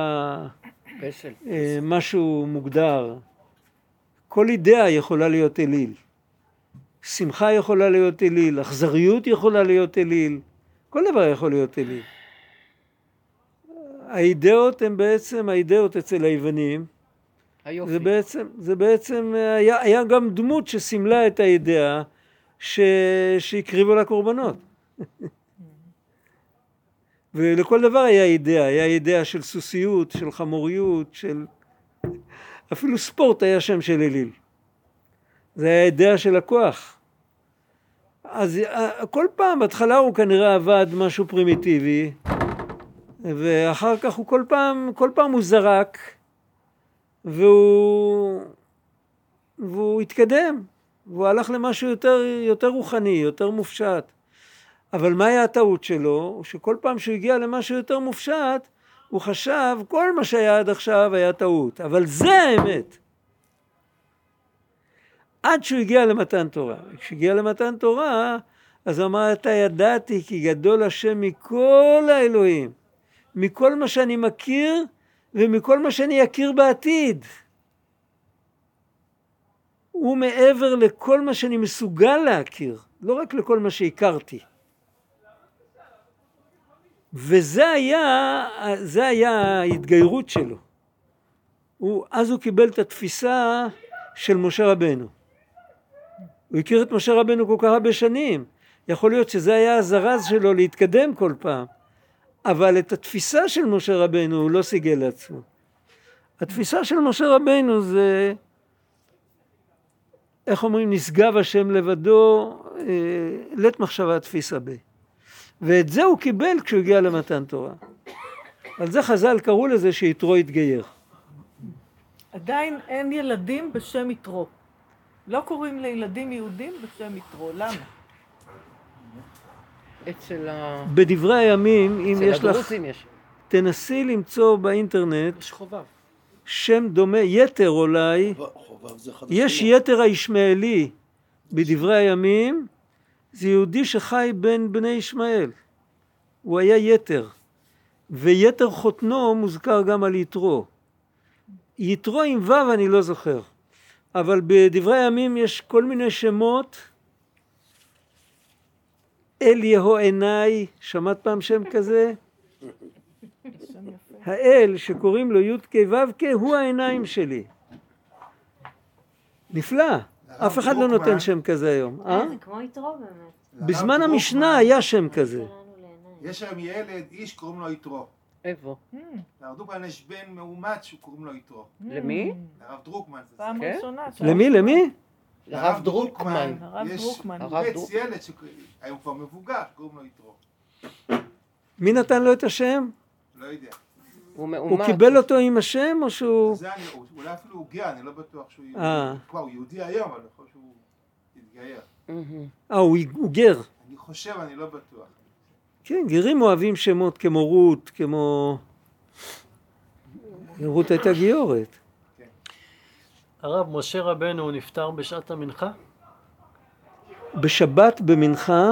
פסל. אה, משהו מוגדר. כל אידאה יכולה להיות אליל. שמחה יכולה להיות אליל, אכזריות יכולה להיות אליל, כל דבר יכול להיות אליל. האידאות הן בעצם, האידאות אצל היוונים, היופי. זה בעצם, זה בעצם היה, היה גם דמות שסימלה את האידאה ש, שהקריבו לה קורבנות. ולכל דבר היה אידאה, היה אידאה של סוסיות, של חמוריות, של... אפילו ספורט היה שם של אליל. זה היה אידאה של הכוח. אז אה, כל פעם, בהתחלה הוא כנראה עבד משהו פרימיטיבי, ואחר כך הוא כל פעם, כל פעם הוא זרק, והוא, והוא התקדם, והוא הלך למשהו יותר, יותר רוחני, יותר מופשט. אבל מה היה הטעות שלו? שכל פעם שהוא הגיע למשהו יותר מופשט, הוא חשב, כל מה שהיה עד עכשיו היה טעות, אבל זה האמת. עד שהוא הגיע למתן תורה. כשהגיע למתן תורה, אז אמר, אתה ידעתי כי גדול השם מכל האלוהים, מכל מה שאני מכיר ומכל מה שאני אכיר בעתיד. הוא מעבר לכל מה שאני מסוגל להכיר, לא רק לכל מה שהכרתי. וזה היה, זה היה ההתגיירות שלו. הוא, אז הוא קיבל את התפיסה של משה רבנו. הוא הכיר את משה רבנו כל כך הרבה שנים. יכול להיות שזה היה הזרז שלו להתקדם כל פעם. אבל את התפיסה של משה רבנו הוא לא סיגל לעצמו. התפיסה של משה רבנו זה, איך אומרים, נשגב השם לבדו, אה, לית מחשבה תפיסה ב. ואת זה הוא קיבל כשהוא הגיע למתן תורה. על זה חז"ל קראו לזה שיתרו התגייר. עדיין אין ילדים בשם יתרו. לא קוראים לילדים יהודים בשם יתרו, למה? אצל ה... בדברי הימים, אם אצל יש לך, הדרוזים יש. תנסי למצוא באינטרנט יש חובב. שם דומה, יתר אולי, חובב זה אחד יש. יתר הישמעאלי בדברי הימים, זה יהודי שחי בין בני ישמעאל. הוא היה יתר. ויתר חותנו מוזכר גם על יתרו. יתרו עם ו' אני לא זוכר. אבל בדברי הימים יש כל מיני שמות. אל יהו עיניי, שמעת פעם שם כזה? האל שקוראים לו י"ק ו"ק הוא העיניים שלי. נפלא. אף אחד לא. נותן שם כזה היום. אה? אה, זה כמו יתרו באמת. בזמן המשנה היה שם כזה. יש היום ילד, איש, קוראים לו יתרו. איפה? לרב דרוקמן יש בן מאומץ שקוראים לו יתרו. למי? לרב דרוקמן פעם כן? ראשונה. למי? למי? הרב דרוקמן. הרב דרוקמן. הוא הרב אימץ דרוק- ילד שהיום כבר מבוגר, קוראים לו יתרו. מי נתן לו את השם? לא יודע. הוא. קיבל אותו עם השם או שהוא... זה אני, אולי אפילו הוא גאה, אני לא בטוח שהוא יהודי. אה. כבר, הוא יהודי היום, אבל אני חושב שהוא התגייר. אה, הוא גר. אני חושב, אני לא בטוח. כן, גרים אוהבים שמות כמו רות, כמו... רות הייתה גיורת. הרב, משה רבנו נפטר בשעת המנחה? בשבת במנחה,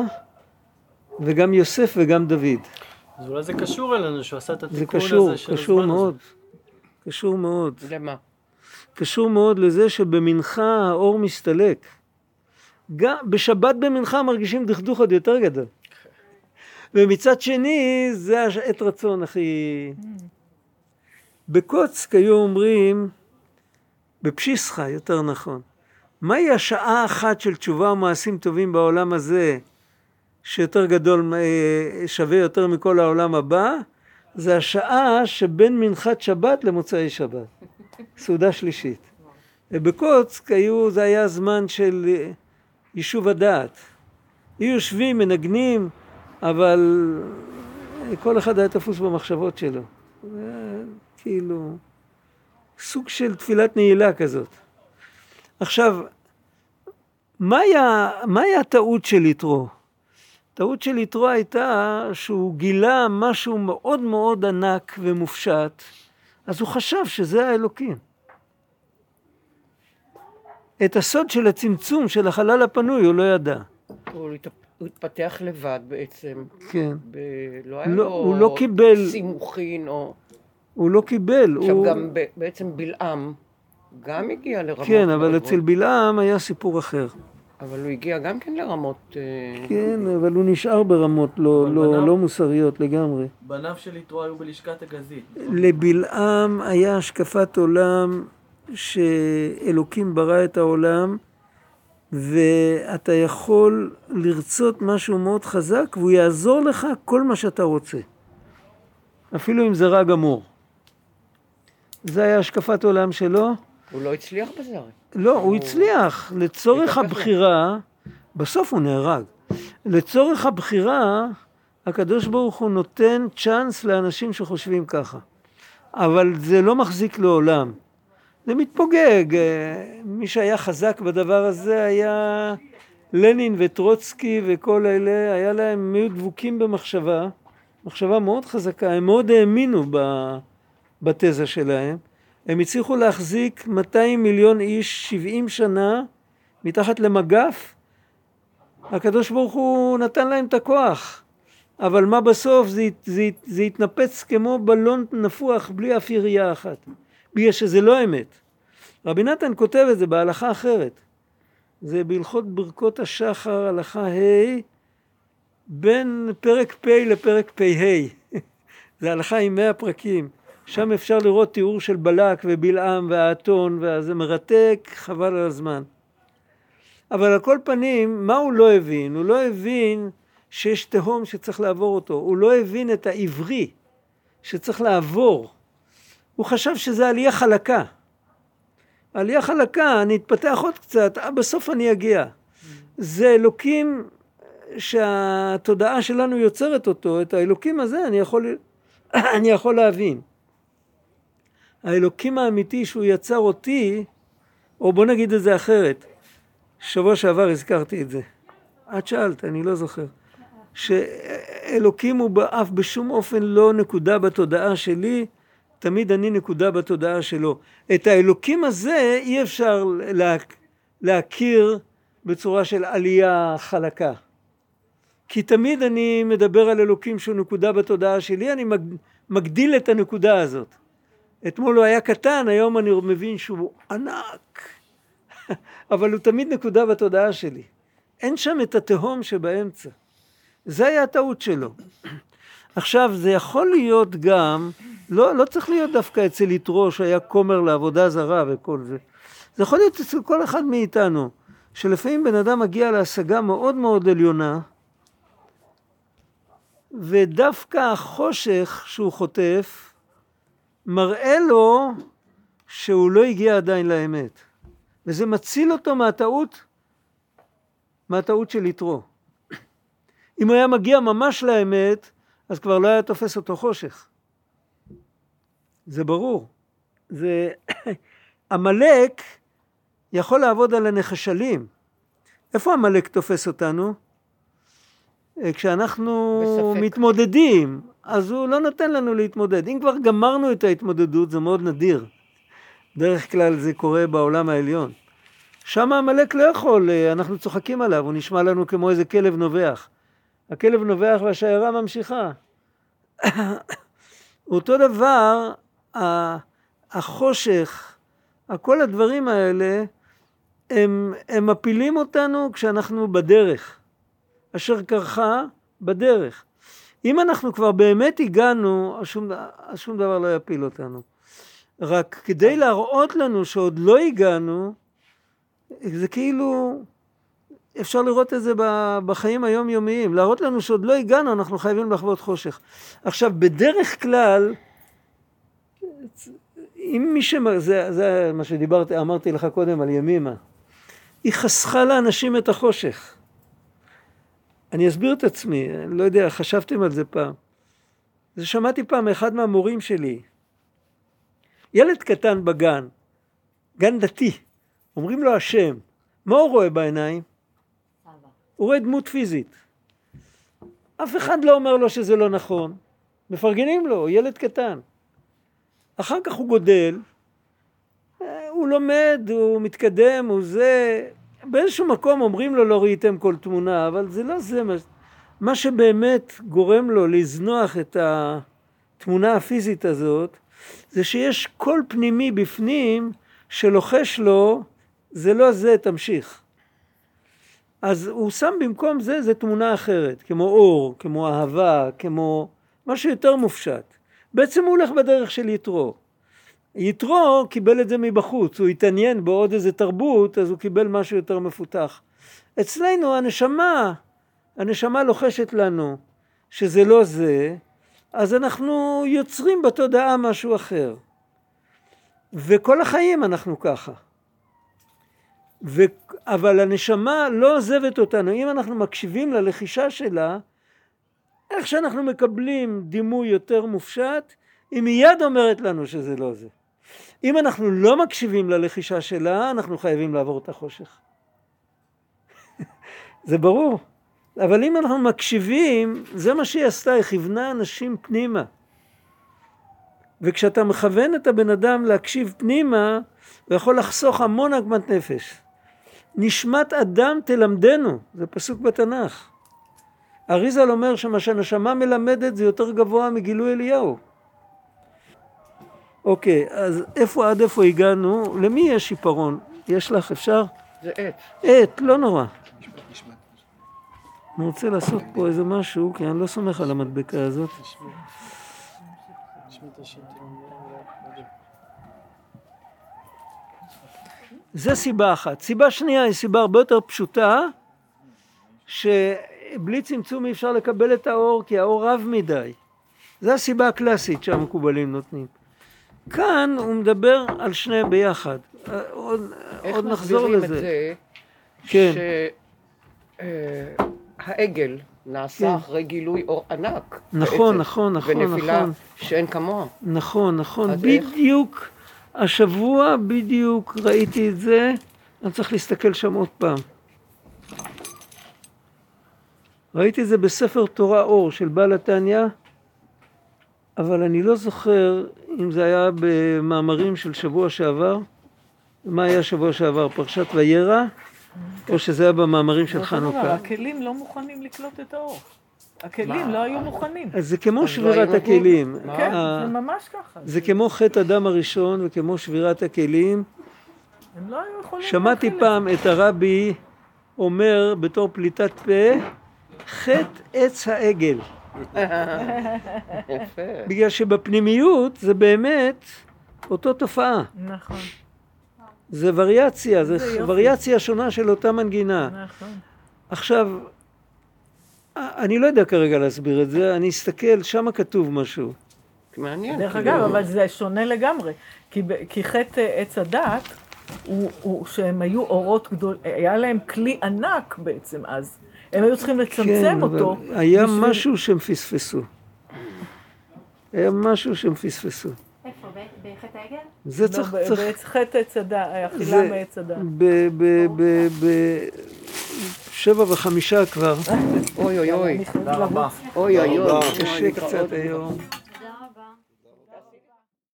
וגם יוסף וגם דוד. אז אולי זה קשור אלינו שהוא עשה את זה התיקון קשור, הזה של קשור הזמן מאוד. הזה. קשור מאוד. למה? קשור מאוד לזה שבמנחה האור מסתלק. גם בשבת במנחה מרגישים דכדוך עוד יותר גדול. ומצד שני, זה העת רצון הכי... בקוצק היו אומרים, בפשיסחה יותר נכון, מהי השעה האחת של תשובה ומעשים טובים בעולם הזה, שיותר גדול, אה, שווה יותר מכל העולם הבא? זה השעה שבין מנחת שבת למוצאי שבת. סעודה שלישית. ובקוצק היו, זה היה זמן של אה, יישוב הדעת. היו יושבים, מנגנים, אבל אה, כל אחד היה תפוס במחשבות שלו. כאילו, סוג של תפילת נעילה כזאת. עכשיו, מהי מהי הטעות של יתרו? הטעות של יתרו הייתה שהוא גילה משהו מאוד מאוד ענק ומופשט, אז הוא חשב שזה האלוקים. את הסוד של הצמצום של החלל הפנוי הוא לא ידע. הוא התפ- הוא התפתח לבד בעצם. כן. ב... לא היה לא, לו הוא לא קיבל- סימוכין או... הוא לא קיבל. עכשיו הוא... גם ב- בעצם בלעם גם הגיע לרמות... כן, אבל מאוד אצל בלעם היה סיפור אחר. אבל הוא הגיע גם כן לרמות... אה, כן, אבל הוא נשאר ברמות לא, לא, בניו- לא מוסריות לגמרי. בניו של יתרו היו בלשכת הגזית. לבלעם היה השקפת עולם שאלוקים ברא את העולם ואתה יכול לרצות משהו מאוד חזק והוא יעזור לך כל מה שאתה רוצה. אפילו אם זה רע גמור. זה היה השקפת עולם שלו. הוא לא הצליח בזה הרי. לא, הוא הצליח. לצורך. הבחירה, בסוף הוא נהרג. לצורך הבחירה, הקדוש ברוך הוא נותן צ'אנס לאנשים שחושבים ככה. אבל זה לא מחזיק לעולם. זה מתפוגג. אה, מי שהיה חזק בדבר הזה היה לנין וטרוצקי וכל אלה, היה להם, הם היו דבוקים במחשבה, מחשבה מאוד חזקה, הם מאוד האמינו ב- בתזה שלהם. הם הצליחו להחזיק 200 מיליון איש 70 שנה מתחת למגף. הקדוש ברוך הוא נתן להם את הכוח. אבל מה בסוף? זה, זה, זה התנפץ כמו בלון נפוח בלי אף ירייה אחת. בגלל שזה לא אמת. רבי נתן כותב את זה בהלכה אחרת. זה בהלכות ברכות השחר, הלכה ה', בין פרק פ' לפרק פ"ה. זה הלכה עם מאה פרקים. שם אפשר לראות תיאור של בלק ובלעם והאתון, וזה מרתק, חבל על הזמן. אבל על כל פנים, מה הוא לא הבין? הוא לא הבין שיש תהום שצריך לעבור אותו. הוא לא הבין את העברי שצריך לעבור. הוא חשב שזה עלייה חלקה. עלייה חלקה, אני אתפתח עוד קצת, אה, בסוף אני אגיע. זה אלוקים שהתודעה שלנו יוצרת אותו, את האלוקים הזה אני יכול, אני יכול להבין. האלוקים האמיתי שהוא יצר אותי, או בוא נגיד את זה אחרת, שבוע שעבר הזכרתי את זה. את שאלת, אני לא זוכר. שאלוקים הוא אף בשום אופן לא נקודה בתודעה שלי, תמיד אני נקודה בתודעה שלו. את האלוקים הזה אי אפשר לה, להכיר בצורה של עלייה חלקה. כי תמיד אני מדבר על אלוקים שהוא נקודה בתודעה שלי, אני מגדיל את הנקודה הזאת. אתמול הוא היה קטן, היום אני מבין שהוא ענק. אבל הוא תמיד נקודה בתודעה שלי. אין שם את התהום שבאמצע. זה היה הטעות שלו. עכשיו, זה יכול להיות גם, לא, לא צריך להיות דווקא אצל יתרו שהיה כומר לעבודה זרה וכל זה. זה יכול להיות אצל כל אחד מאיתנו, שלפעמים בן אדם מגיע להשגה מאוד מאוד עליונה, ודווקא החושך שהוא חוטף, מראה לו שהוא לא הגיע עדיין לאמת. וזה מציל אותו מהטעות, מהטעות של יתרו. אם הוא היה מגיע ממש לאמת, אז כבר לא היה תופס אותו חושך. זה ברור. זה... עמלק יכול לעבוד על הנחשלים. איפה עמלק תופס אותנו? אה, כשאנחנו בספק. מתמודדים, אז הוא לא נותן לנו להתמודד. אם כבר גמרנו את ההתמודדות, זה מאוד נדיר. בדרך כלל זה קורה בעולם העליון. שם עמלק לא יכול, אה, אנחנו צוחקים עליו, הוא נשמע לנו כמו איזה כלב נובח. הכלב נובח והשיירה ממשיכה. אותו דבר, החושך, כל הדברים האלה, הם, הם מפילים אותנו כשאנחנו בדרך. אשר קרחה בדרך. אם אנחנו כבר באמת הגענו, אז שום, אז שום דבר לא יפיל אותנו. רק כדי להראות לנו שעוד לא הגענו, זה כאילו, אפשר לראות את זה בחיים היומיומיים. להראות לנו שעוד לא הגענו, אנחנו חייבים לחוות חושך. עכשיו, בדרך כלל, אם מי ש... זה, זה מה שדיברתי, אמרתי לך קודם על ימימה. היא חסכה לאנשים את החושך. אני אסביר את עצמי, אני לא יודע, חשבתם על זה פעם. זה שמעתי פעם מאחד מהמורים שלי. ילד קטן בגן, גן דתי, אומרים לו השם, מה הוא רואה בעיניים? הוא רואה דמות פיזית. אף אחד לא אומר לו שזה לא נכון. מפרגנים לו, ילד קטן. אחר כך הוא גודל, אה, הוא לומד, הוא מתקדם, הוא זה... באיזשהו מקום אומרים לו לא ראיתם כל תמונה, אבל זה לא זה מה... מה שבאמת גורם לו לזנוח את התמונה הפיזית הזאת, זה שיש קול פנימי בפנים שלוחש לו, זה לא זה, תמשיך. אז הוא שם במקום זה, זה תמונה אחרת, כמו אור, כמו אהבה, כמו משהו יותר מופשט. בעצם הוא הולך בדרך של יתרו. יתרו קיבל את זה מבחוץ, הוא התעניין בעוד איזה תרבות, אז הוא קיבל משהו יותר מפותח. אצלנו הנשמה, הנשמה לוחשת לנו שזה לא זה, אז אנחנו יוצרים בתודעה משהו אחר. וכל החיים אנחנו ככה. ו... אבל הנשמה לא עוזבת אותנו, אם אנחנו מקשיבים ללחישה שלה, איך שאנחנו מקבלים דימוי יותר מופשט, היא מיד אומרת לנו שזה לא זה. אם אנחנו לא מקשיבים ללחישה שלה, אנחנו חייבים לעבור את החושך. זה ברור. אבל אם אנחנו מקשיבים, זה מה שהיא עשתה, היא כיוונה אנשים פנימה. וכשאתה מכוון את הבן אדם להקשיב פנימה, הוא יכול לחסוך המון עגמת נפש. נשמת אדם תלמדנו, זה פסוק בתנ"ך. אריזל אומר שמה שהנשמה מלמדת זה יותר גבוה מגילוי אליהו. אוקיי, אז איפה עד איפה הגענו? למי יש עיפרון? יש לך, אפשר? זה עץ. עט, לא נורא. אני רוצה לעשות פה איזה משהו, כי אני לא סומך על המדבקה הזאת. זה סיבה אחת. סיבה שנייה היא סיבה הרבה יותר פשוטה, שבלי צמצום אי אפשר לקבל את האור, כי האור רב מדי. זו הסיבה הקלאסית שהמקובלים נותנים. כאן הוא מדבר על שניהם ביחד. אה, עוד, איך עוד נחזור מסבירים לזה. את זה כן. שהעגל נעשה כן. אחרי גילוי אור ענק. נכון, בעצם, נכון, נכון, ונפילה נכון. שאין כמוה. נכון, נכון, אז איך? בדיוק השבוע, בדיוק ראיתי את זה, אני צריך להסתכל שם עוד פעם. ראיתי את זה בספר תורה אור של בעל התניא, אבל אני לא זוכר אם זה היה במאמרים של שבוע שעבר, מה היה שבוע שעבר, פרשת וירא, או שזה היה במאמרים של חנוכה. הכלים לא מוכנים לקלוט את האור. הכלים לא היו מוכנים. אז זה כמו לא שבירת? הכלים. כן, ה- זה ממש ככה. זה כמו חטא אדם הראשון וכמו שבירת הכלים. הם לא היו יכולים שמעתי פעם את הרבי אומר בתור פליטת פה, חטא עץ העגל. יפה. בגלל שבפנימיות זה באמת אותו תופעה. נכון, זה וריאציה, זה זה. וריאציה שונה של אותה מנגינה. נכון. עכשיו, אני לא יודע כרגע להסביר את זה, אני אסתכל, שם כתוב משהו. מעניין. דרך כאילו. אגב, אבל זה שונה לגמרי. כי, כי חטא עץ הדת הוא, הוא, שהם היו אורות גדול, היה להם כלי ענק בעצם אז. הם היו צריכים לצמצם כן, אותו. היה בשביל- משהו שהם פספסו. היה משהו שהם פספסו. איפה? בחטא העגל? זה צריך, לא, ב- צריך, בעץ חטא עץ הדה, אכילה מעץ הדה. ב- ב- ב- ב- שבע וחמישה כבר, אוי אוי אוי. תודה רבה. אוי אוי אוי. קשה קצת היום.